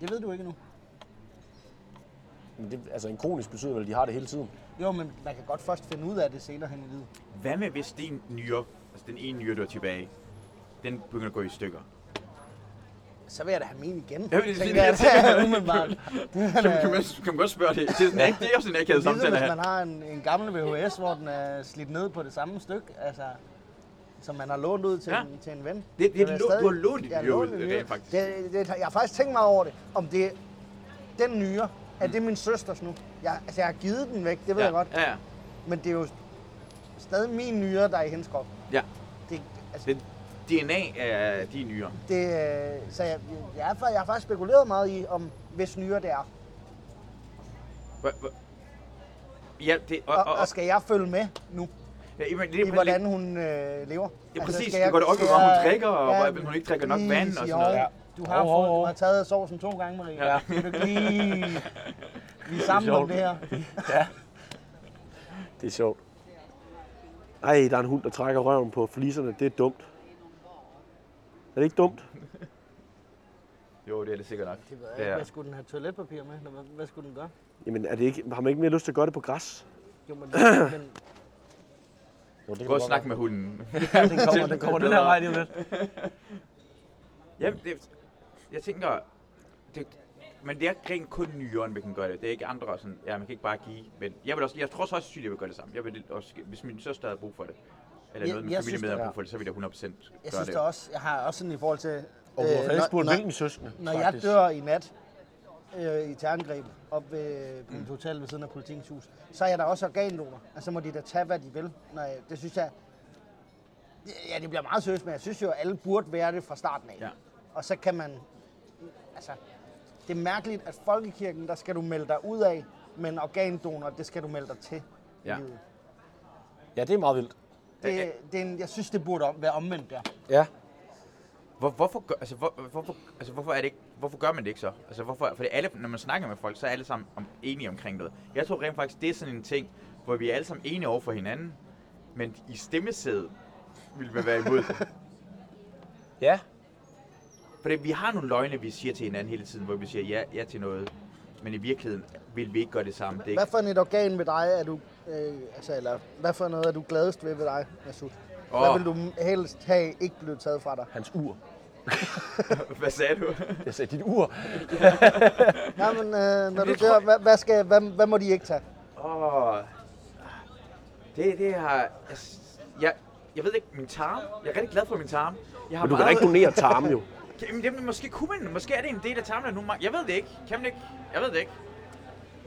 Det ved du ikke nu. Men det, altså, en kronisk betyder vel, at de har det hele tiden. Jo, men man kan godt først finde ud af det senere hen i livet. Hvad med hvis din nyre, altså den ene nyre, du er tilbage, den begynder at gå i stykker? Så vil jeg da have min igen. Ja, men det- tænker jeg, det- det er umiddelbart. Kan, man- kan, man, kan man godt spørge det? Det er, sådan, det er også en akavet Ligesom samtale hvis man har en, en gammel VHS, hvor den er slidt ned på det samme stykke, altså, som man har lånt ud til, Ja. en, til en ven. Det- det er lå- stadig- du har lånt har nyre lånt ud, rent nyre. faktisk. Det, det, jeg har faktisk tænkt mig over det, om det den nyre, er det min søsters nu? Jeg, altså, jeg har givet den væk, det ved ja. jeg godt. Ja, ja. Men det er jo stadig min nyre, der er i hendes krop. ja. Det, altså, Det, DNA er din nyre. det, øh, så jeg, jeg, er, jeg har faktisk spekuleret meget i, om hvis nyre det er. Hva, hva? Ja, det, og, Og, og, og skal jeg følge med nu, ja, jamen, det i hvordan hun øh, lever? Ja, præcis. skal Du går det op i, hvor hun jeg- drikker, og hvor hun ikke drikker nok vand og sådan noget. "Jo, Ja. Du har, hov, fået, hov. du har taget sovsen to gange, Marie. Ja. Ja. Du lige... Vi er sammen om det her. Ja. Det er sjovt. Ej, der er en hund, der trækker røven på fliserne. Det er dumt. Er det ikke dumt? Jo, det er det sikkert nok. Det ved jeg Det ikke. er- Hvad skulle den have toiletpapir med? Hvad skulle den gøre? Jamen, er det ikke, har man ikke mere lyst til at gøre det på græs? Jo, men, men Jo, det Gå og snak med hunden. Ja, den kommer, den kommer den her vej lige lidt. Jamen, det, jeg tænker, det, men det er rent kun nyeren, vi kan gøre det. Det er ikke andre sådan, ja, man kan ikke bare give. Men jeg, vil også, jeg tror også, at jeg vil gøre det samme. Jeg vil også, hvis min søster havde brug for det, eller Jeg- noget, min jeg familie med har brug for det, så vil jeg 100% gøre jeg synes det. det også, jeg har også sådan i forhold til... Og du har øh, faktisk når- spurgt, hvilken søskende? Når jeg faktisk. dør i nat øh, i terrorangreb op ved på et hotel ved siden af politikens hus, så er jeg der også organdonor. Altså må de da tage, hvad de vil. Jeg, det synes jeg... Ja, det bliver meget seriøst, men jeg synes jo, at alle burde være det fra starten af. Ja. Og så kan man... Altså, det er mærkeligt, at folkekirken, der skal du melde dig ud af, men organdonor, det skal du melde dig til Ja. Ja, det er meget vildt. Det, det er en, jeg synes, det burde om, være omvendt der. Ja. Hvor, hvorfor, gør, altså, hvor, hvorfor, altså, hvorfor, er det ikke, hvorfor gør man det ikke så? Altså, hvorfor, fordi alle, når man snakker med folk, så er alle sammen om, enige omkring noget. Jeg tror rent faktisk, det er sådan en ting, hvor vi er alle sammen enige over for hinanden, men i stemmesædet vil vi være imod det. Ja. Fordi vi har nogle løgne, vi siger til hinanden hele tiden, hvor vi siger ja, ja til noget, men i virkeligheden vil vi ikke gøre det samme. Det er Hvad ikke, for et organ ved dig er du, øh, altså, eller hvad for noget er du gladest ved ved dig, Masud? Hvad Åh. vil du helst have ikke blevet taget fra dig? Hans ur. hvad sagde du? Jeg sagde dit ur. Nej, men øh, når du det tror dør, jeg- hvad, hvad, skal, hvad, hvad må de ikke tage? Åh, det, det har... Jeg, jeg, jeg ved ikke, min tarm. Jeg er rigtig glad for min tarm. Jeg har Men du kan da ikke donere tarmen jo. Jamen, det, måske kunne man, måske er det en del af tarmen, nu Jeg ved det ikke. Kan man ikke? Jeg ved det ikke.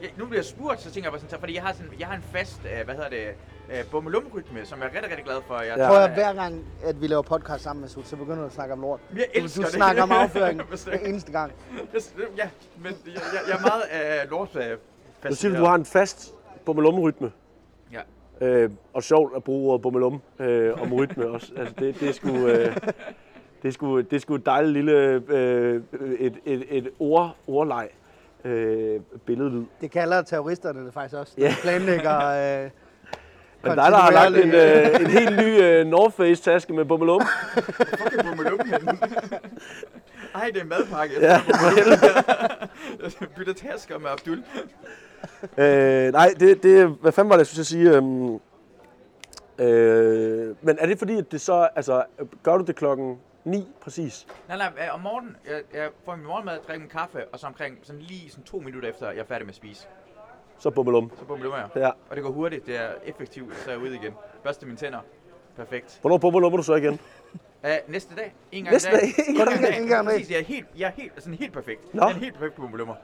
Jeg, nu bliver jeg spurgt, så tænker jeg bare sådan, fordi jeg har, sådan, jeg har en fast, øh, hvad hedder det, øh, bummelumrytme, som jeg er rigtig, rigtig glad for. Jeg, Ja. Prøv at hver gang, at vi laver podcast sammen, Masud, så begynder du at snakke om lort. Jeg Du, elsker du det. snakker om afføring Bestemt. hver eneste gang. Ja, men jeg, jeg, jeg er meget øh, lort øh, Du siger, du har en fast bummelum-rytme. Ja. Øh, og sjovt at bruge ordet bummelum øh, om rytme også. Altså, det, det er sgu... Øh, det er sgu, det er sgu et dejligt lille øh, et, et, et ord, ordleg øh, billedlyd. Det kalder terroristerne det faktisk også. Ja. De planlægger... Øh, Men dig, der har lagt en, øh, en helt ny øh, North Face taske med bummelum. bummelum Ej, det er madpakke. Ja, Jeg bytter tasker med Abdul. Øh, nej, det, det, hvad fanden var det, jeg skulle sige? Øhm, øh, men er det fordi, at det så, altså, gør du det klokken 9 præcis? Nej, nej, øh, om morgenen, jeg, jeg får min morgenmad, drikker min kaffe, og så omkring sådan lige sådan to minutter efter, jeg er færdig med at spise, Så bummelum. så bumler jeg. Ja. Og det går hurtigt, det er effektivt, så er jeg ude igen. Børste mine tænder. Perfekt. Hvornår bummelummer du så igen? Uh, næste dag. En gang Næste i dag. dag? En gang- en gang om dagen. Præcis, jeg er helt, jeg er helt, sådan helt perfekt. Nå. Jeg er en helt perfekt bummelummer.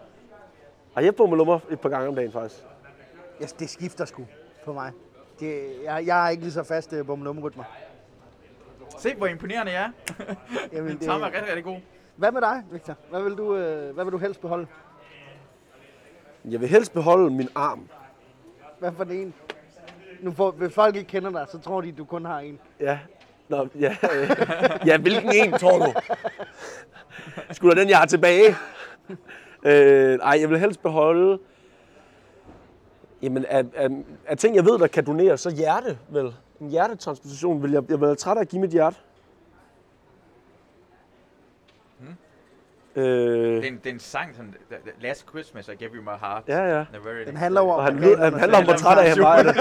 Har jeg bummelummer et par gange om dagen faktisk? Ja, det skifter sgu på mig. Det, jeg, jeg er ikke lige så fast uh, bummelumrytmer. Se, hvor imponerende jeg er. Jamen, Min tarm er rigtig, rigtig god. Hvad med dig, Victor? Hvad vil du, øh, hvad vil du helst beholde? Jeg vil helst beholde min arm. Hvad for en? Nu får, hvis folk ikke kender dig, så tror de, du kun har en. Ja. Nå, ja, øh, ja, hvilken en, tror du? Skulle den, jeg har tilbage? Øh, ej, jeg vil helst beholde... Jamen, af, af, af ting, jeg ved, der kan doneres, så hjerte, vel? En hjertetransplantation vil jeg... Jeg vil være træt af at give mit hjerte. Øh, Det er en, det er en sang, sådan, Last Christmas, I gave you my heart. ja, ja. Den handler Og han, lød, han handler om, hvor træt af han var det.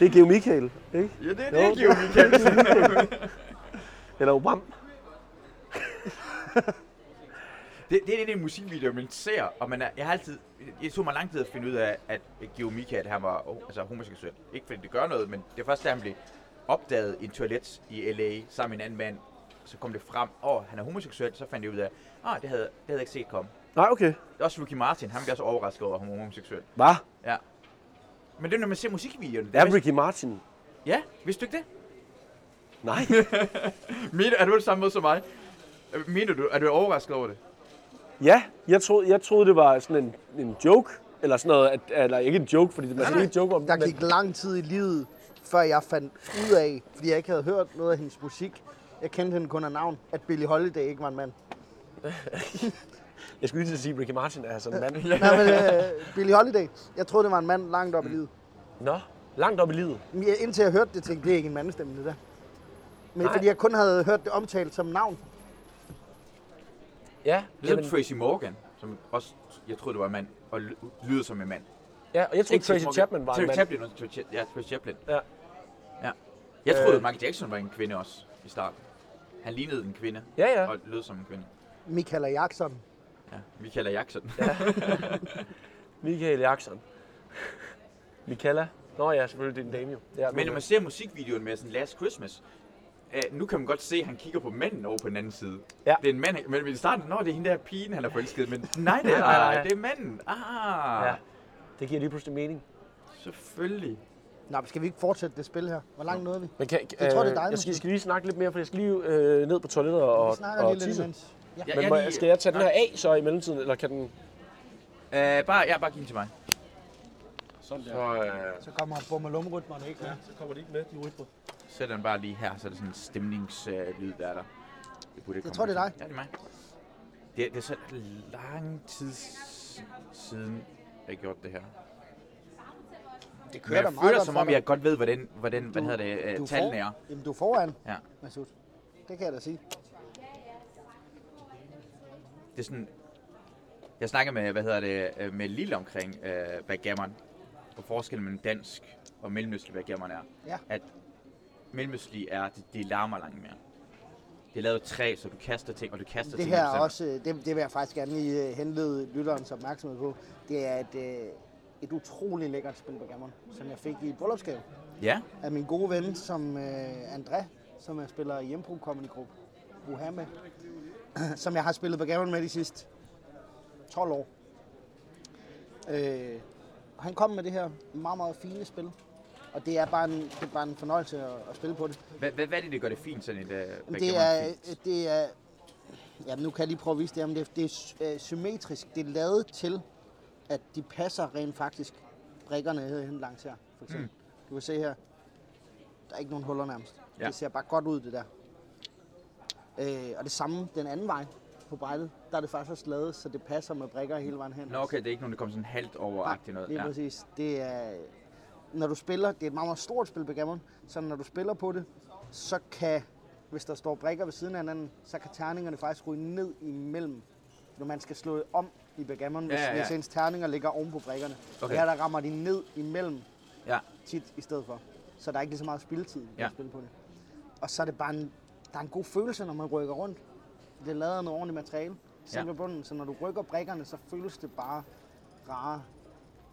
Det er Geo Michael, ikke? Ja, det er det, Geo Michael. Eller Obama. Det, det er en af de musikvideoer, man ser, og man er, jeg har altid, det tog mig lang tid at finde ud af, at Geo Michael, han var oh, altså homoseksuel. Ikke fordi det gør noget, men det er først, da han blev opdaget i en toilet i L.A. sammen med en anden mand, så kom det frem, åh, oh, han er homoseksuel, så fandt jeg ud af, ah, det havde, det havde jeg ikke set komme. Nej, okay. Det er også Ricky Martin, han bliver så overrasket over, at han er homoseksuel. Hvad? Ja. Men det er, når man ser musikvideoerne. Er Ricky Martin? Ja, vidste du ikke det? Nej. Mener, er du det samme måde som mig? Mener du, er du overrasket over det? Ja, jeg troede, jeg troede det var sådan en, en joke. Eller sådan noget, at, eller ikke en joke, fordi man skal ikke joke om Der men- gik lang tid i livet, før jeg fandt ud af, fordi jeg ikke havde hørt noget af hendes musik, jeg kendte hende kun af navn, at Billie Holiday ikke var en mand. Jeg skulle lige til at sige, at Ricky Martin er sådan en mand. Nej, men øh, Billie Holiday, jeg troede, det var en mand langt op i livet. Nå, langt op i livet. Jeg, indtil jeg hørte det, tænkte det er ikke en mandestemme, det der. Men Nej. fordi jeg kun havde hørt det omtalt som navn. Ja, Ligesom jamen, Tracy Morgan, som også, jeg troede, det var en mand, og ly- lyder som en mand. ja og jeg troede, Ikke Tracy Morgan. Chapman var en Tracy mand. Chaplin, Tracy, ja, Tracy Chaplin. Ja. ja. Jeg troede, Øh. Michael Jackson var en kvinde også i starten. Han lignede en kvinde, Ja, ja. og lød som en kvinde. Michaela Jackson. Ja, vi kalder Jackson. Michael Jackson. Michaela. Nå ja, selvfølgelig, det er en dame jo. Ja, Men når man ser musikvideoen med sådan Last Christmas, øh, nu kan man godt se, at han kigger på manden over på den anden side. Ja. Det er en mand, men i starten, nå, det er hende der pigen, han er forelsket, men nej, det er, Nej, nej, nej. det er manden. Ah, Ja, det giver lige pludselig mening. selvfølgelig. Nå, skal vi ikke fortsætte det spil her? Hvor langt nåede vi? Men kan, Jeg tror, det er dig, jeg måske. skal, skal lige snakke lidt mere, for jeg skal lige øh, ned på toilettet og, snakker og lige lidt tisse. imens. Ja. Ja, Men må, skal jeg tage den her af så i mellemtiden, eller kan den... Øh, bare, ja, bare giv den til mig. Sådan Så øh, Så kommer bummelumrytmerne ikke med. Så kommer de ikke med, de rytmer. sætter den bare lige her, så er det sådan en stemningslyd, øh, der er der. Det burde komme tror, det er dig. Ja, det er mig. Det, det er så lang tid siden, jeg har gjort det her. Det Men kører da jeg føler som om, jeg godt ved, hvordan, hvordan hvad Du- hedder det, du øh, er tallene for- er. Jamen, du er foran, Ja. Masud. Det kan jeg da sige. Det er sådan... Jeg snakker med, hvad hedder det, øh, med Lille omkring øh, backgammon. Og forskellen mellem dansk og mellemøstlig backgammon er, Ja. at mellemøstlig er, det, det larmer langt mere. Det er lavet træ, så du kaster ting, og du kaster Det ting. her er også, øh, det, det vil jeg faktisk gerne lige henlede lytterens opmærksomhed på. Det er et, øh, et utroligt lækkert spil backgammon, som jeg fik i et bryllupsgave Ja, af min gode ven, som øh, André, som jeg spiller i Hjempro Comedy Group, Uha med, som jeg har spillet backgammon med de sidste 12 år. Øh, og han kom med det her meget, meget fine spil. Og det er bare en, det er bare en fornøjelse at, at spille på det. hvad, hvad, hvad er det, der gør det fint, sådan et uh, det er, fint? det er, jamen nu kan jeg lige prøve at vise det, men det, det er øh, symmetrisk. Det er lavet til, at de passer rent faktisk brikkerne hen langs her, for eksempel. Mm. Du kan se her, der er ikke nogen huller nærmest. Ja. Ja. Det ser bare godt ud, det der. Øh, og det samme den anden vej på brættet, der er det faktisk også lavet, så det passer med brikker hele vejen hen. Nå, okay, det er ikke nogen, der kommer sådan halvt over agtigt noget. Lige Ja. præcis. Det er, når du spiller, det er et meget, meget stort spil backgammon, så når du spiller på det, så kan hvis der står brikker ved siden af hinanden, så kan terningerne faktisk ryge ned imellem, når man skal slå om i backgammon, hvis, Ja, ja, hvis ens terninger ligger oven på brikkerne. Okay. Her der rammer de ned imellem Ja. tit i stedet for. Så der er ikke lige så meget spilletid Ja. at spille på det. Og så er det bare en, der er en god følelse, når man rykker rundt. Det er lavet af noget ordentligt materiale. Selve Ja. bunden, så når du rykker brikkerne, så føles det bare rarere.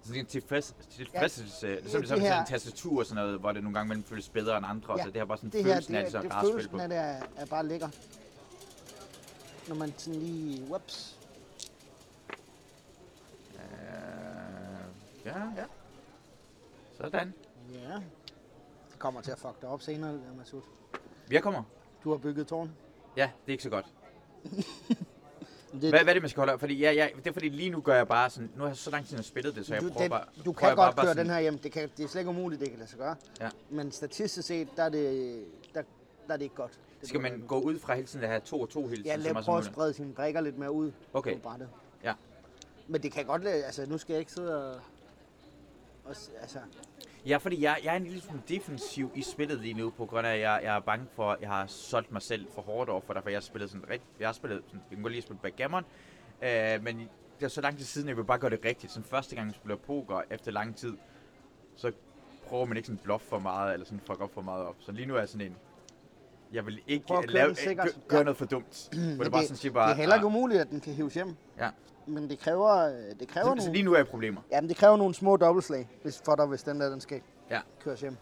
Så det er tilfreds, tilfredsstillelse. Ja, det er som, det som her- sådan en tastatur og sådan noget, hvor det nogle gange mellem føles bedre end andre. Ja, Så det har bare sådan det her, følelsen det, af, det, det, spille følelsen af det er, er bare lækker. Når man sådan lige, whoops, ja, ja. Sådan. ja. Det kommer til at fuck dig op senere, det der Masud. Jeg kommer. Du har bygget tårn. Ja, det er ikke så godt. Det, Hvad, hvad er det, man skal holde op? Fordi ja, ja, det er fordi lige nu gør jeg bare sådan, nu har jeg så lang tid, har spillet det, så jeg du, prøver det, bare... du kan bare, godt bare køre sådan, den her hjem. Det, kan, det er slet ikke umuligt, det kan lade sig gøre. Ja. Men statistisk set, der er det, der, der er det ikke godt. Det Skal man gå ud fra hele tiden at have to og to hele tiden? Ja, lad prøve at sprede sine brikker lidt mere ud Okay. på brættet. Ja. Men det kan godt lade, altså nu skal jeg ikke sidde og og altså, Ja, fordi jeg, jeg er en lille smule defensiv i spillet lige nu, på grund af, at jeg, jeg er bange for, at jeg har solgt mig selv for hårdt over for derfor jeg har spillet sådan rigtigt. jeg har spillet, sådan, jeg kan godt lide at spille backgammon, øh, men det er så lang tid siden, jeg vil bare gøre det rigtigt. Sådan første gang, jeg spiller poker efter lang tid, så prøver man ikke sådan bluff for meget, eller sådan fuck op for meget op. Så lige nu er jeg sådan en, jeg vil ikke Prøv at køre lave, den sikkert. gøre noget for dumt. Hvor men det bare sådan siger bare, det er heller ikke ah, umuligt, at den kan hives hjem. Ja. Men det kræver, øh, det kræver så, så nogle, lige nu er jeg problemer. jamen, det kræver nogle små dobbeltslag, hvis, for dig, hvis den der, den skal Ja. køres hjem.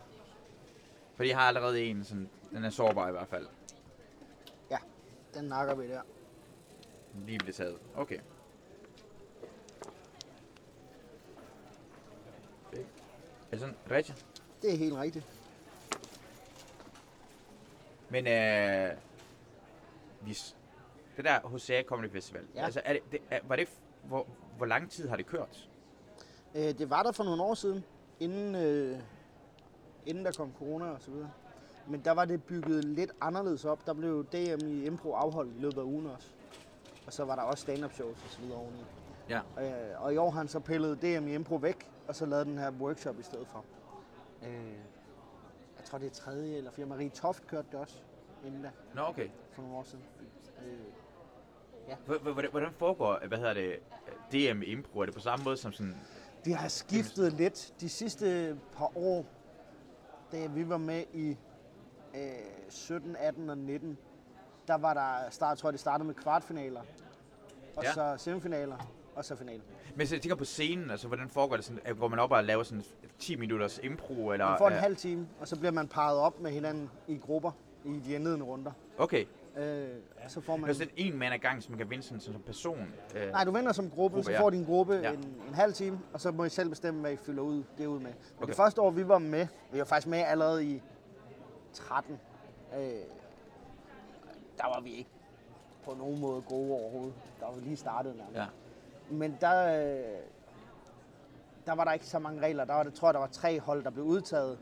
Fordi jeg har allerede en, sådan, den er sårbar i hvert fald. Ja, den nakker vi der. Lige blev taget. Okay. Er det sådan rigtigt? Det er helt rigtigt. Men øh, vi, det der HCA Comedy Festival, Ja. altså er det, det, er, var det, hvor, hvor lang tid har det kørt? Øh, det var der for nogle år siden, inden, øh, inden der kom corona og så videre. Men der var det bygget lidt anderledes op. Der blev DM i Impro afholdt i løbet af ugen også. Og så var der også stand-up shows og så videre oveni. Ja. Øh, og i år har han så pillet DM i Impro væk, og så lavet den her workshop i stedet for. Øh, tror, det er tredje eller fjerde. Marie Toft kørte det også inden da, Nå, okay. for nogle år siden. Øh, h- Hvordan, foregår, hvad hedder det, DM impro? Er det på samme måde som sådan... Det har skiftet lidt de sidste par år, da vi var med i øh, 17, 18 og 19. Der var der start, jeg tror det startede med kvartfinaler, og Ja. ja. så semifinaler, og så finalen. Men jeg tænker på scenen, altså hvordan foregår det sådan? at Går man op og laver sådan 10 minutters impro, eller... Man får en øh, halv time, og så bliver man parret op med hinanden i grupper i de indledende runder. Okay. Øh, så får man... er sådan en mand ad gang, så man kan vinde sådan, som person? Øh, Nej, du vinder som gruppe, Gruppe, så ja. får din gruppe Ja. ja. en, en halv time, og så må I selv bestemme, hvad I fylder ud, det ud med. Men Okay. det første år, vi var med, vi var faktisk med allerede i 13, øh, der var vi ikke på nogen måde gode overhovedet. Der var vi lige startet nærmest. Ja. Men der, øh, der var der ikke så mange regler. Der var, det, tror jeg, der var tre hold, der blev udtaget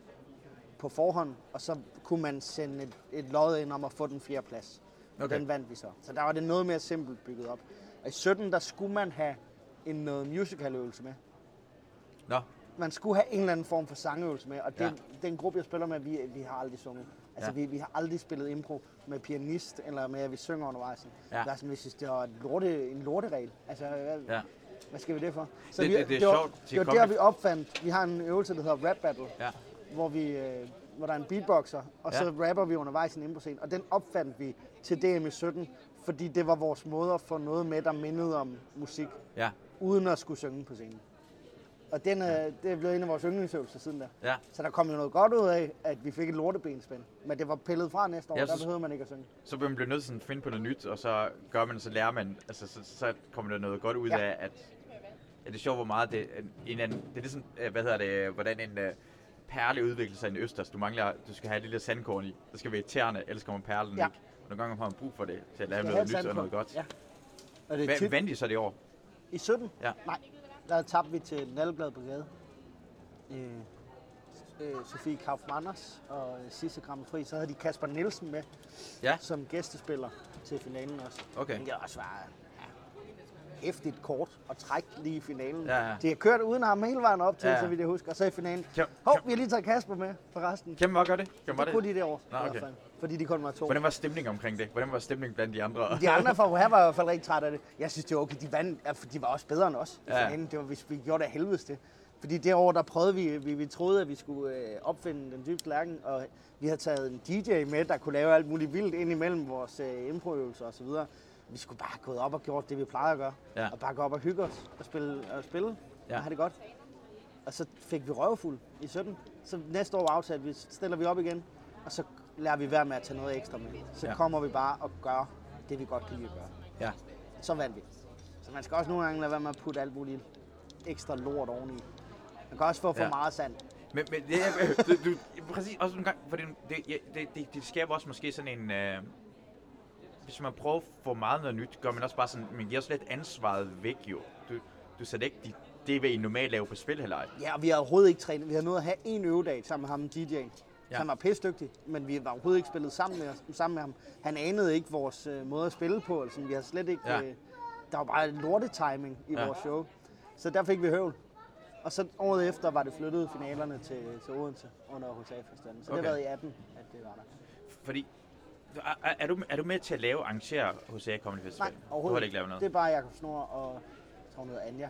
på forhånd, og så kunne man sende et, et lod ind om at få den fjerde plads. Og Okay. den vandt vi så. Så der var det noget mere simpelt bygget op. Og i 17, der skulle man have en noget musicaløvelse med. Nå, Man skulle have en eller anden form for sangøvelse med, og det, Ja. ja. den gruppe, jeg spiller med, vi, vi har aldrig sunget. Altså, Ja. ja. vi, vi har aldrig spillet impro med pianist, eller med, at vi synger undervejs. Ja. Ja. Der er sådan, vi synes, det var en, lorte, en lorteregel. Altså, hvad, ja. hvad skal vi det for? Så Det- vi, det- det er var, sjovt. Det var der, vi opfandt. Vi har en øvelse, der hedder Rap Battle, Ja. hvor, vi, øh, hvor der er en beatboxer, og så rapper vi undervejs i en impro Og den opfandt vi til DM i 17, fordi det var vores måde at få noget med, der mindede om musik, Ja. uden at skulle synge på scenen. Og den, øh, det er blevet en af vores yndlingsøvelser siden da. Ja. Så der kom jo noget godt ud af, at vi fik et lortebenspænd. Men det var pillet fra næste år, Jeg der synes- behøver man ikke at synge. Så man bliver nødt til at finde på noget nyt, og så gør man, så lærer man, altså så, så kommer der noget godt ud Ja. af, at, at det er sjovt, hvor meget det, en anden, det er ligesom, øh, hvad hedder det, hvordan en uh, perle udvikler sig i en østers. Du mangler, du skal have et lille sandkorn i. Der skal være irriterende, ellers kommer perlen Ja. ikke. Og nogle gange har man brug for det, til at lave noget nyt og sandkorn. noget godt. Ja. Og det er Hvad tit, vandt I så det år? I 17? Ja. Nej, der tabte vi til Nalleblad Brigade. Øh, øh, Sofie Kaufmanners og øh, Sisse Gramme Fri. Så havde de Kasper Nielsen med Ja. som gæstespiller til finalen også. Okay. Men det var også bare, ja. hæftigt kort og træk lige i finalen. Ja, ja. De har kørt uden ham hele vejen op til, Ja, ja, så vidt jeg husker. Og så i finalen. Kan- Hov, vi har lige taget Kasper med forresten. Hvem var gør det? Hvem var Det kunne det? de derovre, Nå, okay. Fordi de kun var to. Hvordan var stemningen omkring det? Hvordan var stemningen blandt de andre? De andre fra her var i hvert fald rigtig trætte af det. Jeg synes, det var okay. De, vandt, de var også bedre end os. Ja. Ja. Det var, hvis vi gjorde det af helvedes det. Fordi år, der prøvede vi, vi, vi troede, at vi skulle øh, opfinde den dybe lærken, og vi havde taget en DJ med, der kunne lave alt muligt vildt ind imellem vores øh, improøvelser og så videre. Vi skulle bare gået op og gjort det, vi plejer at gøre. Ja. Og bare gå op og hygge os og spille, og spille ja. og have det godt. Og så fik vi røvfuld i 17. Så næste år aftalte vi, stiller vi op igen, og så lærer vi være med at tage noget ekstra med. Så Ja. kommer vi bare og gør det, vi godt kan lide at gøre ja. så vandt vi. Så man skal også nogle gange lade være med at putte alt muligt ekstra lort oveni. Man kan også få for Ja. meget sand. Men, men det, er, du, du, præcis, også en gang, for det, det, det, det, det skaber også måske sådan en... Øh, hvis man prøver for meget noget nyt, gør man også bare sådan, man giver også lidt ansvaret væk jo. Du, du sætter ikke de, det, hvad I normalt laver på spil heller. Ja, og vi har overhovedet ikke trænet. Vi har nået at have en øvedag sammen med ham, DJ'en. Ja. Han var pisdygtig, men vi var overhovedet ikke spillet sammen med, sammen med ham. Han anede ikke vores øh, måde at spille på. Altså, vi har slet ikke... Ja. Øh, der var bare lortetiming i Ja. vores show. Så der fik vi høvl. Og så året efter var det flyttet finalerne til, til Odense under HSA-festivalen. Så okay. det har været i 18, at det var der. Fordi, er, er, du, er du med til at lave, arrangere hos A Comedy Festival? Nej, Du overhovedet har ikke lavet noget? Det er bare Jakob Snor og jeg tror, hun hedder Anja,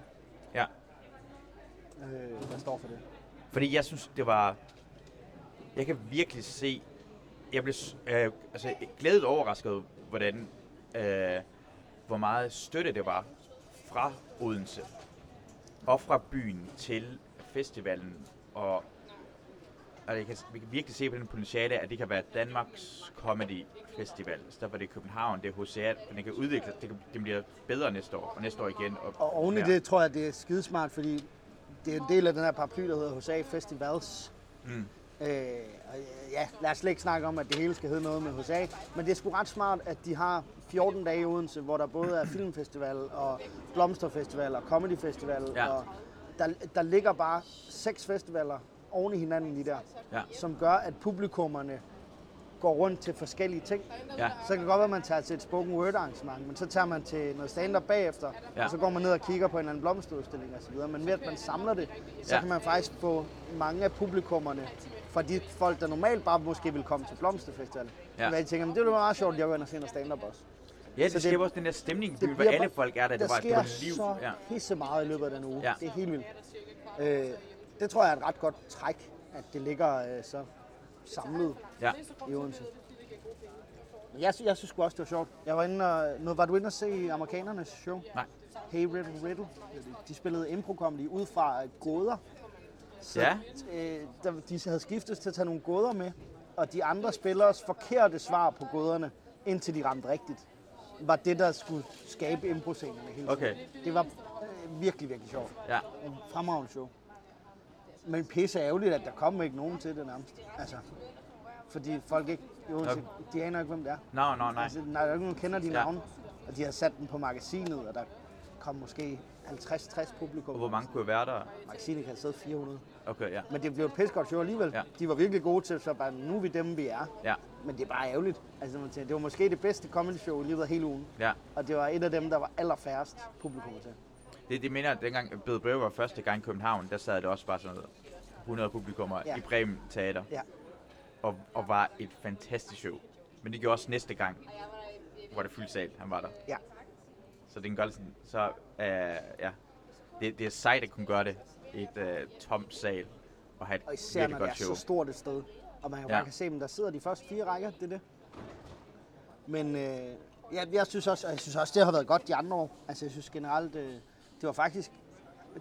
Ja, øh, der står for det. fordi jeg synes, det var... Jeg kan virkelig se... Jeg blev øh, altså, glædet overrasket, hvordan... Øh, hvor meget støtte det var fra Odense og fra byen til festivalen. Og, og jeg kan, vi kan virkelig se på den potentiale, at det kan være Danmarks Comedy Festival. I stedet for det er København, det er HCA, men det kan udvikle det, kan, det bliver bedre næste år, og næste år igen. Og, Og oven i det tror jeg, det er skidesmart, fordi det er en del af den her paraply, der hedder HSA Festivals. Mm. Øh, og ja, lad os slet ikke snakke om, at det hele skal hedde noget med HSA, men det er sgu ret smart, at de har 14 dage i Odense, hvor der både er filmfestival og blomsterfestival og comedyfestival, Ja. og der, der ligger bare seks festivaler oven i hinanden lige der, Ja. som gør, at publikummerne går rundt til forskellige ting. Ja. Så kan det godt være, at man tager til et spoken word arrangement, men så tager man til noget stand-up bagefter, Ja. og så går man ned og kigger på en eller anden blomsterudstilling osv. Men ved at man samler det, så Ja. kan man faktisk få mange af publikummerne fra de folk, der normalt bare måske vil komme til Blomsterfestival. Ja. Ja. Jeg tænker, men det være meget sjovt, at jeg går ind og se noget stand-up også. Ja, det, Så det- skaber også den der stemning, byen, hvor bliver alle folk er der. Der Det var, det sker var liv. så Ja. pisse meget i løbet af den uge. Ja. Det er helt vildt. Øh, det tror jeg er et ret godt træk, at det ligger øh, så samlet Ja. i Odense. Men jeg, jeg synes også, det var sjovt. Jeg var inde og, nu, var du inde og se amerikanernes show? Nej. Hey Riddle Riddle. De spillede impro-comedy ud fra gåder. Så, Ja. øh, der, de havde skiftet til at tage nogle gåder med, og de andre spillers forkerte svar på gåderne, indtil de ramte rigtigt, var det, der skulle skabe impro-scenerne hele tiden. Okay. Det var øh, virkelig, virkelig sjovt. Ja. En fremragende show. Men pisse ærgerligt, at der kom ikke nogen til det nærmest. Altså, fordi folk ikke, jo, Okay. de aner ikke, hvem det er. Nå, nå, nej. Altså, nej, der er ikke nogen, der kender de Ja. navne. Og de har sat den på magasinet, og der kom måske 50-60 publikum. Og hvor mange kunne være der? Magasinet kan sidde 400. Okay, ja. Men det blev et pissegodt show alligevel. Ja. De var virkelig gode til, så bare, nu er vi dem, vi er. Ja, Men det er bare ærgerligt. Altså, man tænker, det var måske det bedste comedy show i løbet af hele ugen. ja. Og det var et af dem, der var allerfærrest publikum til. Det, det minder, at dengang Bede Breve var første gang i København, der sad det også bare sådan noget 100 publikummer ja. I Bremen Teater. Ja. Og, og var et fantastisk show. Men det gjorde også næste gang, hvor det fyldt sal, han var der. Ja. Så det kan godt sådan, så øh, ja. Det, det er sejt at kunne gøre det i et øh, tomt sal og have et Og især virkelig er godt show. så stort et sted. Og man kan Ja. bare kan se dem, der sidder de første fire rækker, det er det. Men øh, ja, jeg synes også, og jeg synes også, det har været godt de andre år. Altså jeg synes generelt, øh, det var faktisk,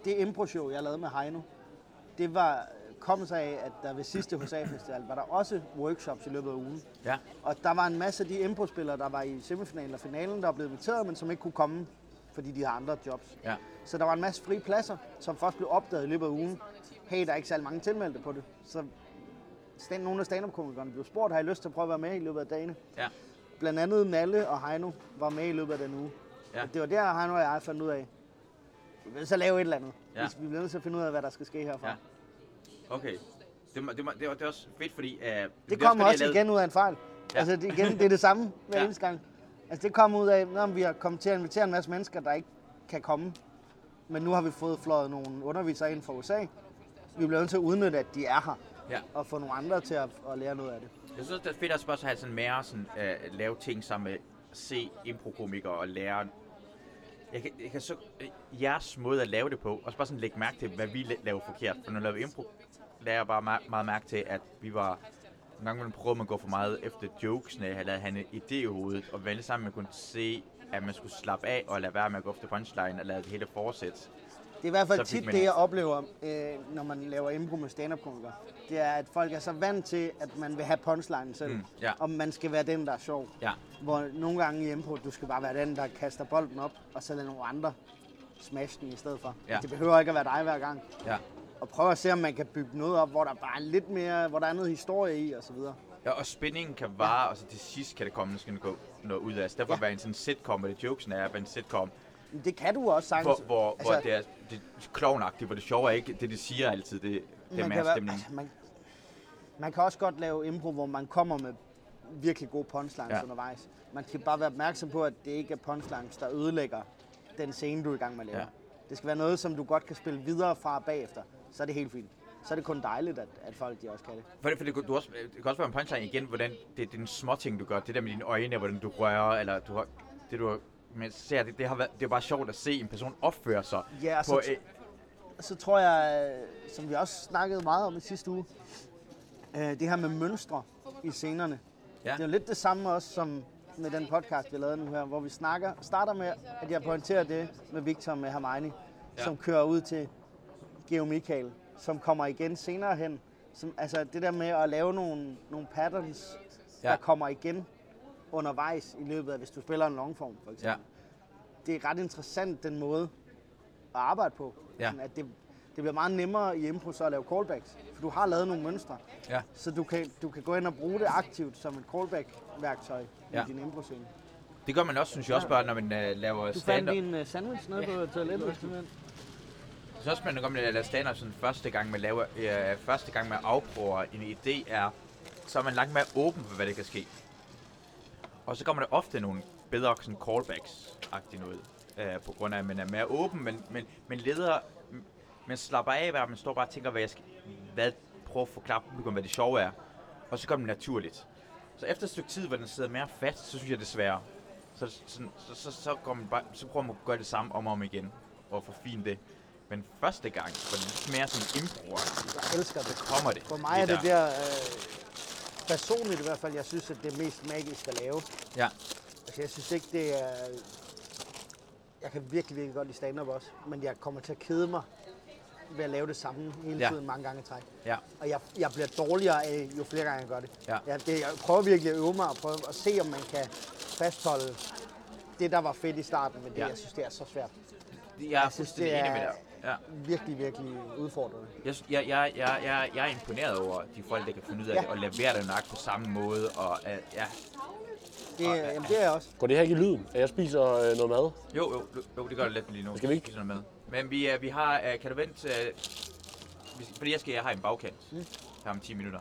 det impro-show, jeg lavede med Heino, det var kom sig af, at der ved sidste HSA Festival var der også workshops i løbet af ugen. Ja, Og der var en masse af de impro-spillere, der var i semifinalen og finalen, der blevet inviteret, men som ikke kunne komme, fordi de har andre jobs. ja, Så der var en masse frie pladser, som først blev opdaget i løbet af ugen. Hey, der er ikke særlig mange tilmeldte på det. Så stand, nogle af stand-up-komikerne blev spurgt, har I lyst til at prøve at være med i løbet af dagene? ja, Blandt andet Nalle og Heino var med i løbet af den uge. Ja. Og det var der, Heino og jeg fandt ud af, vi vil så lave et eller andet. Ja. Ja. Vi bliver nødt til at finde ud af, hvad der skal ske herfra. ja. Okay. Det, det, det, det er også fedt, fordi... Uh, det, Det kommer også igen ud af en fejl. Ja. Altså det, igen, det er det samme hver Ja. eneste gang. Altså det kommer ud af, når vi har kommet til at invitere en masse mennesker, der ikke kan komme. Men nu har vi fået fløjet nogle undervisere ind fra USA. Vi bliver nødt til at udnytte, at de er her, Ja. og få nogle andre til at, at lære noget af det. Jeg synes, det er fedt også bare at have sådan mere sådan, øh, lave ting sammen med se improkomikere og lære. Jeg kan, jeg kan så, øh, jeres måde at lave det på, og så bare sådan lægge mærke til, hvad vi laver forkert. For når vi laver impro, lader jeg bare meget, meget mærke til, at vi var nogle gange man prøvede man gå for meget efter jokesene, jeg havde han en idé i hovedet, og vi sammen man kunne se, at man skulle slappe af og lade være med at gå efter punchline og lade det hele fortsætte. Det er i hvert fald tit det, jeg oplever, øh, når man laver impro med stand-up-komikere. Det er, at folk er så vant til, at man vil have punchline selv. Mm, ja. Og man skal være den, der er sjov. Ja, Hvor nogle gange i impro, du skal bare være den, der kaster bolden op, og så lade nogle andre smash den i stedet for. Ja. Det behøver ikke at være dig hver gang. ja. Og prøv at se, om man kan bygge noget op, hvor der bare er lidt mere, hvor der er noget historie i, og så videre. Ja, og spændingen kan vare, og så til sidst kan det komme, skal gå noget ud af. Så derfor Ja. ja. være en sådan sitcom, og det jokesen er at en sitcom, det kan du også sagtens. hvor, hvor, altså, hvor det er, det er klovnagtigt, hvor det sjove er ikke det, de siger altid, det, det er man, være, stemning. altså, man, man kan også godt lave impro, hvor man kommer med virkelig gode punchlines ja. Undervejs. Man skal bare være opmærksom på, at det ikke er punchlines, der ødelægger den scene, du er i gang med at lave. Ja. Det skal være noget, som du godt kan spille videre fra bagefter. Så er det helt fint. Så er det kun dejligt, at, at folk de også kan det. For det, for det, du også, det kan også være en punchline igen, hvordan det, det er en små ting, du gør. Det der med dine øjne, hvordan du rører, eller du har, det du har, men ser, det, det, har været, det er bare sjovt at se en person opføre sig. Ja, og på, så, så tror jeg, øh, som vi også snakkede meget om i sidste uge, øh, det her med mønstre i scenerne. Ja. Det er jo lidt det samme også som med den podcast, vi lavede nu her, hvor vi snakker, starter med, at jeg pointerer det med Victor med Hermione, ja. Som kører ud til Geo Michael, som kommer igen senere hen. Som, altså det der med at lave nogle, nogle patterns. Ja. der kommer igen undervejs i løbet af, hvis du spiller en longform for eksempel. ja, Det er ret interessant, den måde at arbejde på. Ja. At det, det bliver meget nemmere i impro så at lave callbacks, for du har lavet nogle mønstre. ja. Så du kan, du kan gå ind og bruge det aktivt som et callback-værktøj Ja. i din impro-scene. Det gør man også, synes jeg også bare, når man uh, laver Du fandt stand-up. din uh, sandwich nede Ja. på toilettet. simpelthen. Jeg synes også, man når man laver stand-up sådan første gang, man laver, øh, første gang man afprøver en idé er, så er man langt mere åben for, hvad det kan ske. Og så kommer der ofte nogle bedre sådan callbacks-agtige noget, øh, på grund af, at man er mere åben, men, men, men leder, man slapper af, hvad man står bare og tænker, hvad jeg skal, hvad, prøve at forklare publikum, hvad det sjove er. Og så kommer det naturligt. Så efter et stykke tid, hvor den sidder mere fast, så synes jeg det er sværere. Så, så, så, så, så, går man bare, så prøver man at gøre det samme om og om igen, og forfine det. Men første gang, hvor det er mere sådan impro det. kommer det. For mig er det der, øh, personligt i hvert fald, jeg synes, at det er mest magisk at lave. Ja, Altså, jeg synes ikke, det er... Jeg kan virkelig, virkelig godt lide stand-up også, men jeg kommer til at kede mig ved at lave det samme hele Ja. tiden, mange gange i træk. ja, Og jeg, jeg bliver dårligere af, jo flere gange jeg gør det. Ja. Jeg, det. Jeg prøver virkelig at øve mig og prøve at se, om man kan fastholde det, der var fedt i starten, men det, Ja. jeg synes, det er så svært. jeg er fuldstændig enig med dig. Ja. Virkelig, virkelig udfordrende. Jeg, jeg, jeg, jeg, jeg, jeg er imponeret over de folk, der kan finde ud af Ja. det, og levere det nok på samme måde. Og, uh, ja. Det, Og- jamen, det er jeg også. Går det her ikke i lyden, at jeg spiser øh, noget mad? Jo, jo, jo, det gør det lidt lige nu. Skal vi ikke? Spise noget med. Men vi, uh, vi har, uh, kan du vente, uh, hvis, fordi jeg skal jeg har en bagkant. Mm. Her om 10 minutter.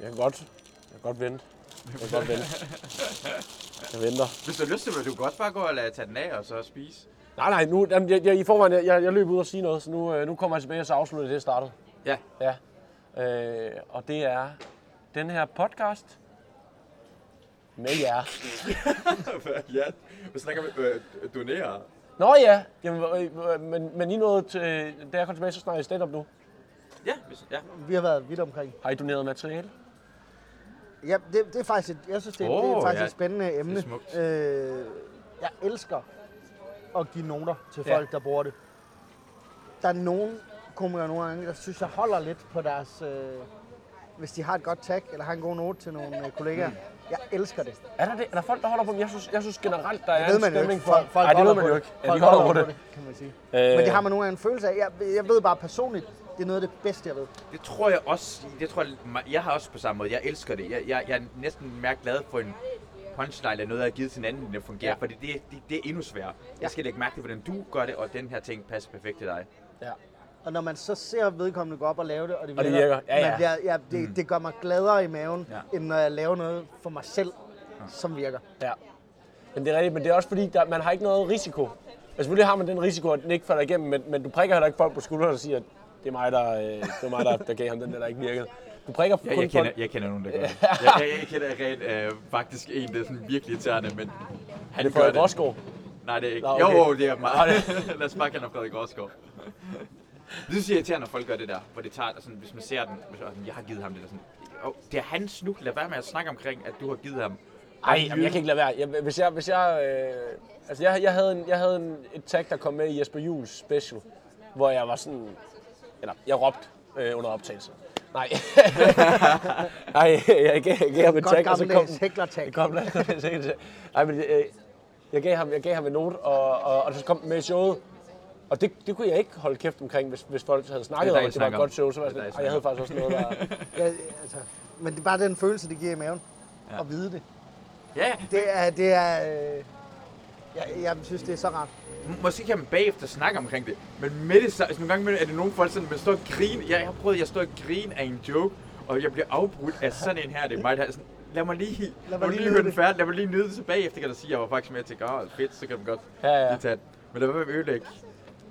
Jeg kan godt, jeg kan godt vente. Jeg kan godt vente. Jeg venter. Hvis du har lyst til det, du kan godt bare gå og lade, tage den af og så spise. Nej, nej, nu, jamen, jeg, jeg, i forvejen, jeg, jeg, jeg løb ud og sige noget, så nu, øh, nu kommer jeg tilbage og så afslutter det, jeg startede. Ja, Ja. Øh, og det er den her podcast med jer. ja. Vi snakker med øh, donere. Nå ja, Jamen, øh, øh, men, men I nåede til, da jeg kom tilbage, så snakker I stand-up nu. Ja, hvis, ja. Vi har været vidt omkring. Har I doneret materiale? Ja, det, det er faktisk et, jeg synes, det, oh, det er faktisk ja. et spændende emne. smukt. Øh, jeg elsker at give noter til Ja. folk, der bruger det. Der er nogen komikere nogle gange, der synes, jeg holder lidt på deres... Øh, hvis de har et godt tag, eller har en god note til nogle øh, kollegaer. Mm. Jeg elsker det. Er der, det? er der folk, der holder på dem? Jeg synes, jeg synes generelt, der er Det en stemning ikke. for... Folk, folk Nej, det ved holder man på jo det. ikke. Ja, Folk de holder på det. kan man sige. Øh, Men det har man nogle gange en følelse af. Jeg, jeg ved bare personligt, det er noget af det bedste, jeg ved. Det tror jeg også, det tror jeg, jeg har også på samme måde. Jeg elsker det. Jeg, jeg, jeg er næsten mere glad for en punchline eller noget, jeg har givet til en anden, der fungerer. Ja. Ja. Fordi det, det, det er endnu sværere. Ja. Jeg skal lægge mærke til, hvordan du gør det, og den her ting passer perfekt til dig. Ja. Og når man så ser vedkommende gå op og lave det, og det Og virker, det virker. Ja, ja. Man bliver, ja det, det gør mig gladere i maven, Ja. end når jeg laver noget for mig selv, som virker. Ja. Men det er rigtigt, men det er også fordi, der, man har ikke noget risiko selvfølgelig har man den risiko, at den ikke falder igennem, men, men du prikker heller ikke folk på skulderen og siger, at det er mig, der, øh, det var mig, der, der gav ham den der, der ikke virkede. Du prikker Jeg, kun jeg, kender, jeg kender nogen, der gør det. Jeg, jeg, jeg kender rent, øh, faktisk en, der er sådan virkelig irriterende, men han Er det gør Frederik Rosgaard? Nej, det er ikke. Nå, okay. Jo, det er meget. Lad os bare kalde ham Frederik Rosgaard. Det synes jeg er irriterende, når folk gør det der, hvor det tager, sådan, hvis man ser den, hvis man, jeg har givet ham det der sådan, oh, det er hans nu, lad være med at snakke omkring, at du har givet ham. Ej, jamen, jeg kan ikke lade være. Jeg, hvis jeg, hvis jeg, øh, altså jeg, jeg havde, en, jeg havde en, et tag, der kom med i Jesper Jules special, hvor jeg var sådan, eller jeg råbte øh, under optagelsen. Nej. Nej, jeg gav, jeg gav ham et Godt tag, og så kom den. kom der. Nej, men øh, jeg gav ham, jeg gav ham en note, og, og, og så kom den med i showet. Og det, det kunne jeg ikke holde kæft omkring, hvis, hvis folk havde snakket Det om, at det var et godt show. Så var jeg Det sådan, dig, "Ej, jeg havde faktisk også noget, der... Ja, altså, men det er bare den følelse, det giver i maven. Ja. At vide det. Ja, Det er, det er, øh, jeg, jeg synes, det er så rart. Måske kan man bagefter snakke omkring det, men med det, så- altså nogle gange er det nogle folk sådan, man står og grine, jeg, jeg har prøvet, jeg står og grine af en joke, og jeg bliver afbrudt af sådan en her, det er mig, der er sådan, lad mig lige, lad mig lige lige nyde høre den det." færdig, lad mig lige nyde det, så bagefter kan jeg sige, at jeg var faktisk med til at gøre fedt, så kan man godt Ja, ja. lige tage det. Men lad være med at ødelægge.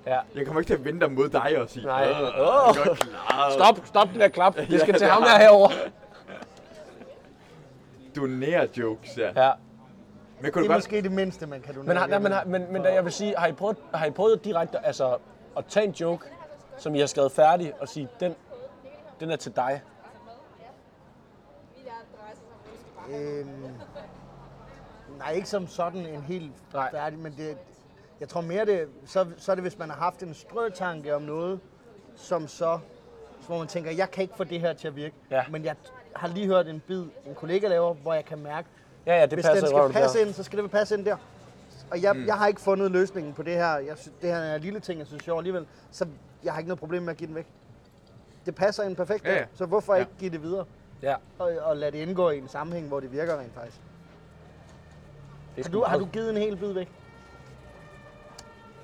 Ja. Jeg kommer ikke til at vente dig mod dig og sige, Nej. "Åh, Åh. godt klaret." Stop, stop den der klap. Det skal Ja, til ham der herovre. Donere jokes, ja. Ja. Men kunne Det er godt... måske det mindste, man kan donere. Men, har, nej, men, har, men, men da jeg vil sige, har I prøvet, har I prøvet direkte altså, at tage en joke, som I har skrevet færdig, og sige, den, den er til dig? Øhm, nej, ikke som sådan en helt Nej. færdig, men det, jeg tror mere, det, så, så er det, hvis man har haft en strøtanke om noget, som så, hvor man tænker, jeg kan ikke få det her til at virke, Ja. men jeg har lige hørt en bid, en kollega laver, hvor jeg kan mærke, Ja, ja, det hvis passer den skal passe der. ind, så skal det vel passe ind der. Og jeg, mm. jeg har ikke fundet løsningen på det her. Jeg synes, det her er en lille ting, jeg synes er sjov alligevel. Så jeg har ikke noget problem med at give den væk. Det passer ind perfekt Ja, der, ja. så hvorfor Ja. ikke give det videre? Ja. Og, og lade det indgå i en sammenhæng, hvor det virker rent faktisk. Det Har du, har du givet en hel bid væk?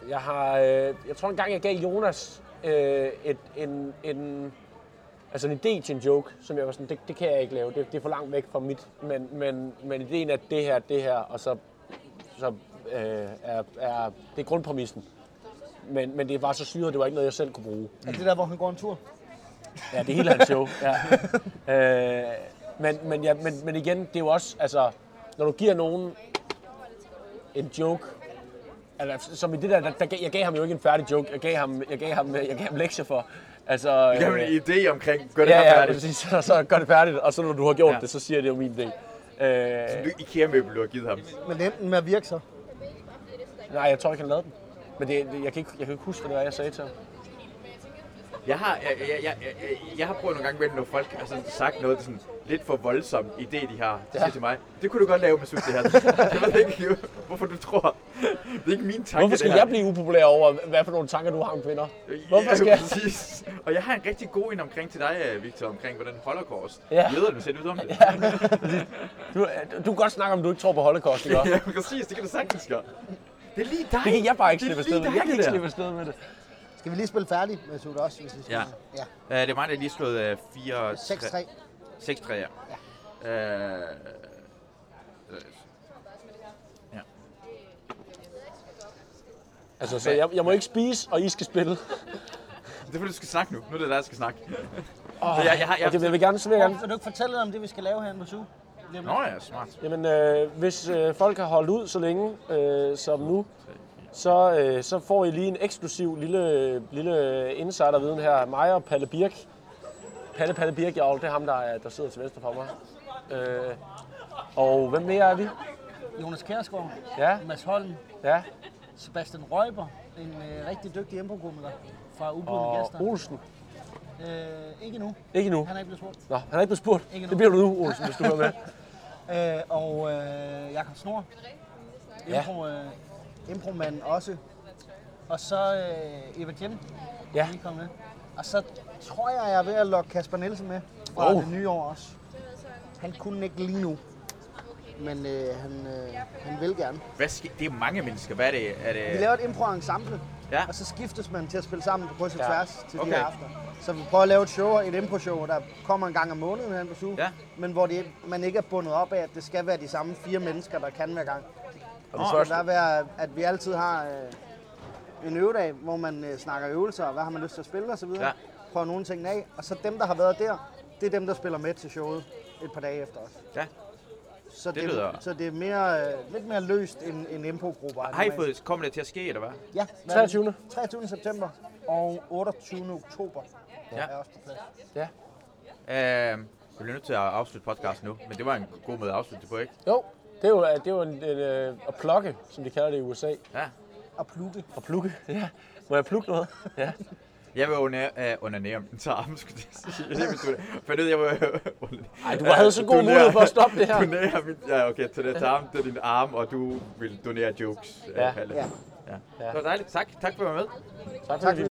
Jeg har, øh, jeg tror engang, jeg gav Jonas øh, et, en, en, altså en idé til en joke, som jeg var sådan, det, det kan jeg ikke lave, det, det er for langt væk fra mit, men, men, men ideen er det her, det her, og så, så øh, er, er, det er grundpræmissen. Men, men det var så syret, det var ikke noget, jeg selv kunne bruge. Er det der, hvor han går en tur? Ja, det er hele hans show. Ja. øh, men, men, ja, men, men igen, det er jo også, altså, når du giver nogen en joke, altså, som i det der, der, der, jeg gav ham jo ikke en færdig joke, jeg gav ham, jeg gav ham, jeg gav ham lektier for. Altså, Jeg har en idé omkring, gør det ja, her ja, færdigt. præcis, så, så gør det færdigt, og så når du har gjort Ja. det, så siger jeg, det er jo min idé. Øh, Du IKEA-møbel, du har givet ham. Men enten med at virke så. nej, jeg tror ikke, han lavede den. Men det, det, jeg, kan ikke, jeg kan ikke huske, hvad det var, jeg sagde til ham. Jeg har, jeg, jeg, jeg, jeg, jeg har prøvet nogle gange, med, når folk har sådan sagt noget, sådan lidt for voldsom idé, de har. De Ja. til mig, det kunne du godt lave med det her. jeg ved ikke, hvorfor du tror. Det er ikke min tanke, Hvorfor skal jeg blive upopulær over, hvad for nogle tanker du har om kvinder? Hvorfor ja, skal jeg? Præcis. Og jeg har en rigtig god en omkring til dig, øh, Victor, omkring hvordan holocaust. Ja. Lederne ser ud om det. Du, du kan godt snakke om, du ikke tror på holocaust, ikke? ja, præcis. Det kan du sagtens gøre. Det er lige dig. Det kan jeg bare ikke slippe afsted med. Jeg kan ikke slippe afsted med det. Skal vi lige spille færdig med Sud også, hvis vi skal? Ja. ja. Uh, det er mig, der lige slået uh, 4... 6-3. 6-3, ja. ja. Uh, ja. Altså, så jeg, jeg må ikke spise, og I skal spille. Det er fordi, du skal snakke nu. Nu er det der skal snakke. Oh, Så jeg- jeg har- jeg- okay, jeg vil gerne, så vil jeg gerne. Vil du ikke fortælle om det, vi skal lave her på Sud? Nå ja, smart. Jamen, øh, hvis øh, folk har holdt ud så længe øh, som nu, så, øh, så får I lige en eksklusiv lille, lille insiderviden her. Mig og Palle Birk. Palle Palle Birk, jeg, det er ham, der, er, der sidder til venstre for mig. Øh, og hvem mere er vi? Jonas Kjærsgaard, Ja, Mads Holm, ja. Sebastian Røber, en øh, rigtig dygtig improkomiker fra Og Gæster. Olsen. Øh, ikke nu. Ikke nu. Han er ikke blevet spurgt. Nå, han er ikke blevet spurgt. Ikke nu. Det bliver du nu, Olsen, hvis du er med. Øh, og øh, Jakob Snor. Ja. Impro, øh, impromand også. Og så øh, Eva Jem. Ja. Lige kommet med. Og så tror jeg, jeg er ved at lokke Kasper Nielsen med fra Oh. det nye år også. Han kunne ikke lige nu. Men øh, han, øh, han vil gerne. Hvad sker? Det er mange mennesker. Hvad er det? Er Vi det... laver et impro-ensemble, Ja. og så skiftes man til at spille sammen på kryds og Ja. tværs til de Okay. her aftener. Så vi prøver at lave et show, et impro-show, der kommer en gang om måneden her på Zoo, Ja. men hvor det, man ikke er bundet op af, at det skal være de samme fire mennesker, der kan hver gang. Og det skal være, at vi altid har øh, en øvedag, hvor man øh, snakker øvelser, og hvad har man lyst til at spille osv. Ja. Prøver nogle ting af. Og så dem, der har været der, det er dem, der spiller med til showet et par dage efter os. Ja. Så Det det, lyder- så det er mere, øh, lidt mere løst end en impro-gruppe. Har I fået, kommer det til at ske, eller hvad? Ja, hvad er det? 23. 23. september og 28. oktober Ja. er også på plads. Ja. Øh, vi bliver nødt til at afslutte podcasten nu, men det var en god måde at afslutte det på, ikke? Jo, det er jo, det er jo en, en, øh, at plukke, som de kalder det i USA. Ja. Og plukke. At plukke, ja. Må jeg plukke noget? Ja. Jeg vil under, uh, onanere om den armen, skulle jeg sige. Jeg du For jeg vil Ej, du havde så god mulighed for at stoppe det her. Donere mit, ja, okay, til det arm, til din arm, og du vil donere jokes. øh, Ja. Ja. ja. Det var dejligt. Tak. Tak for at være med. Tak Tak fordi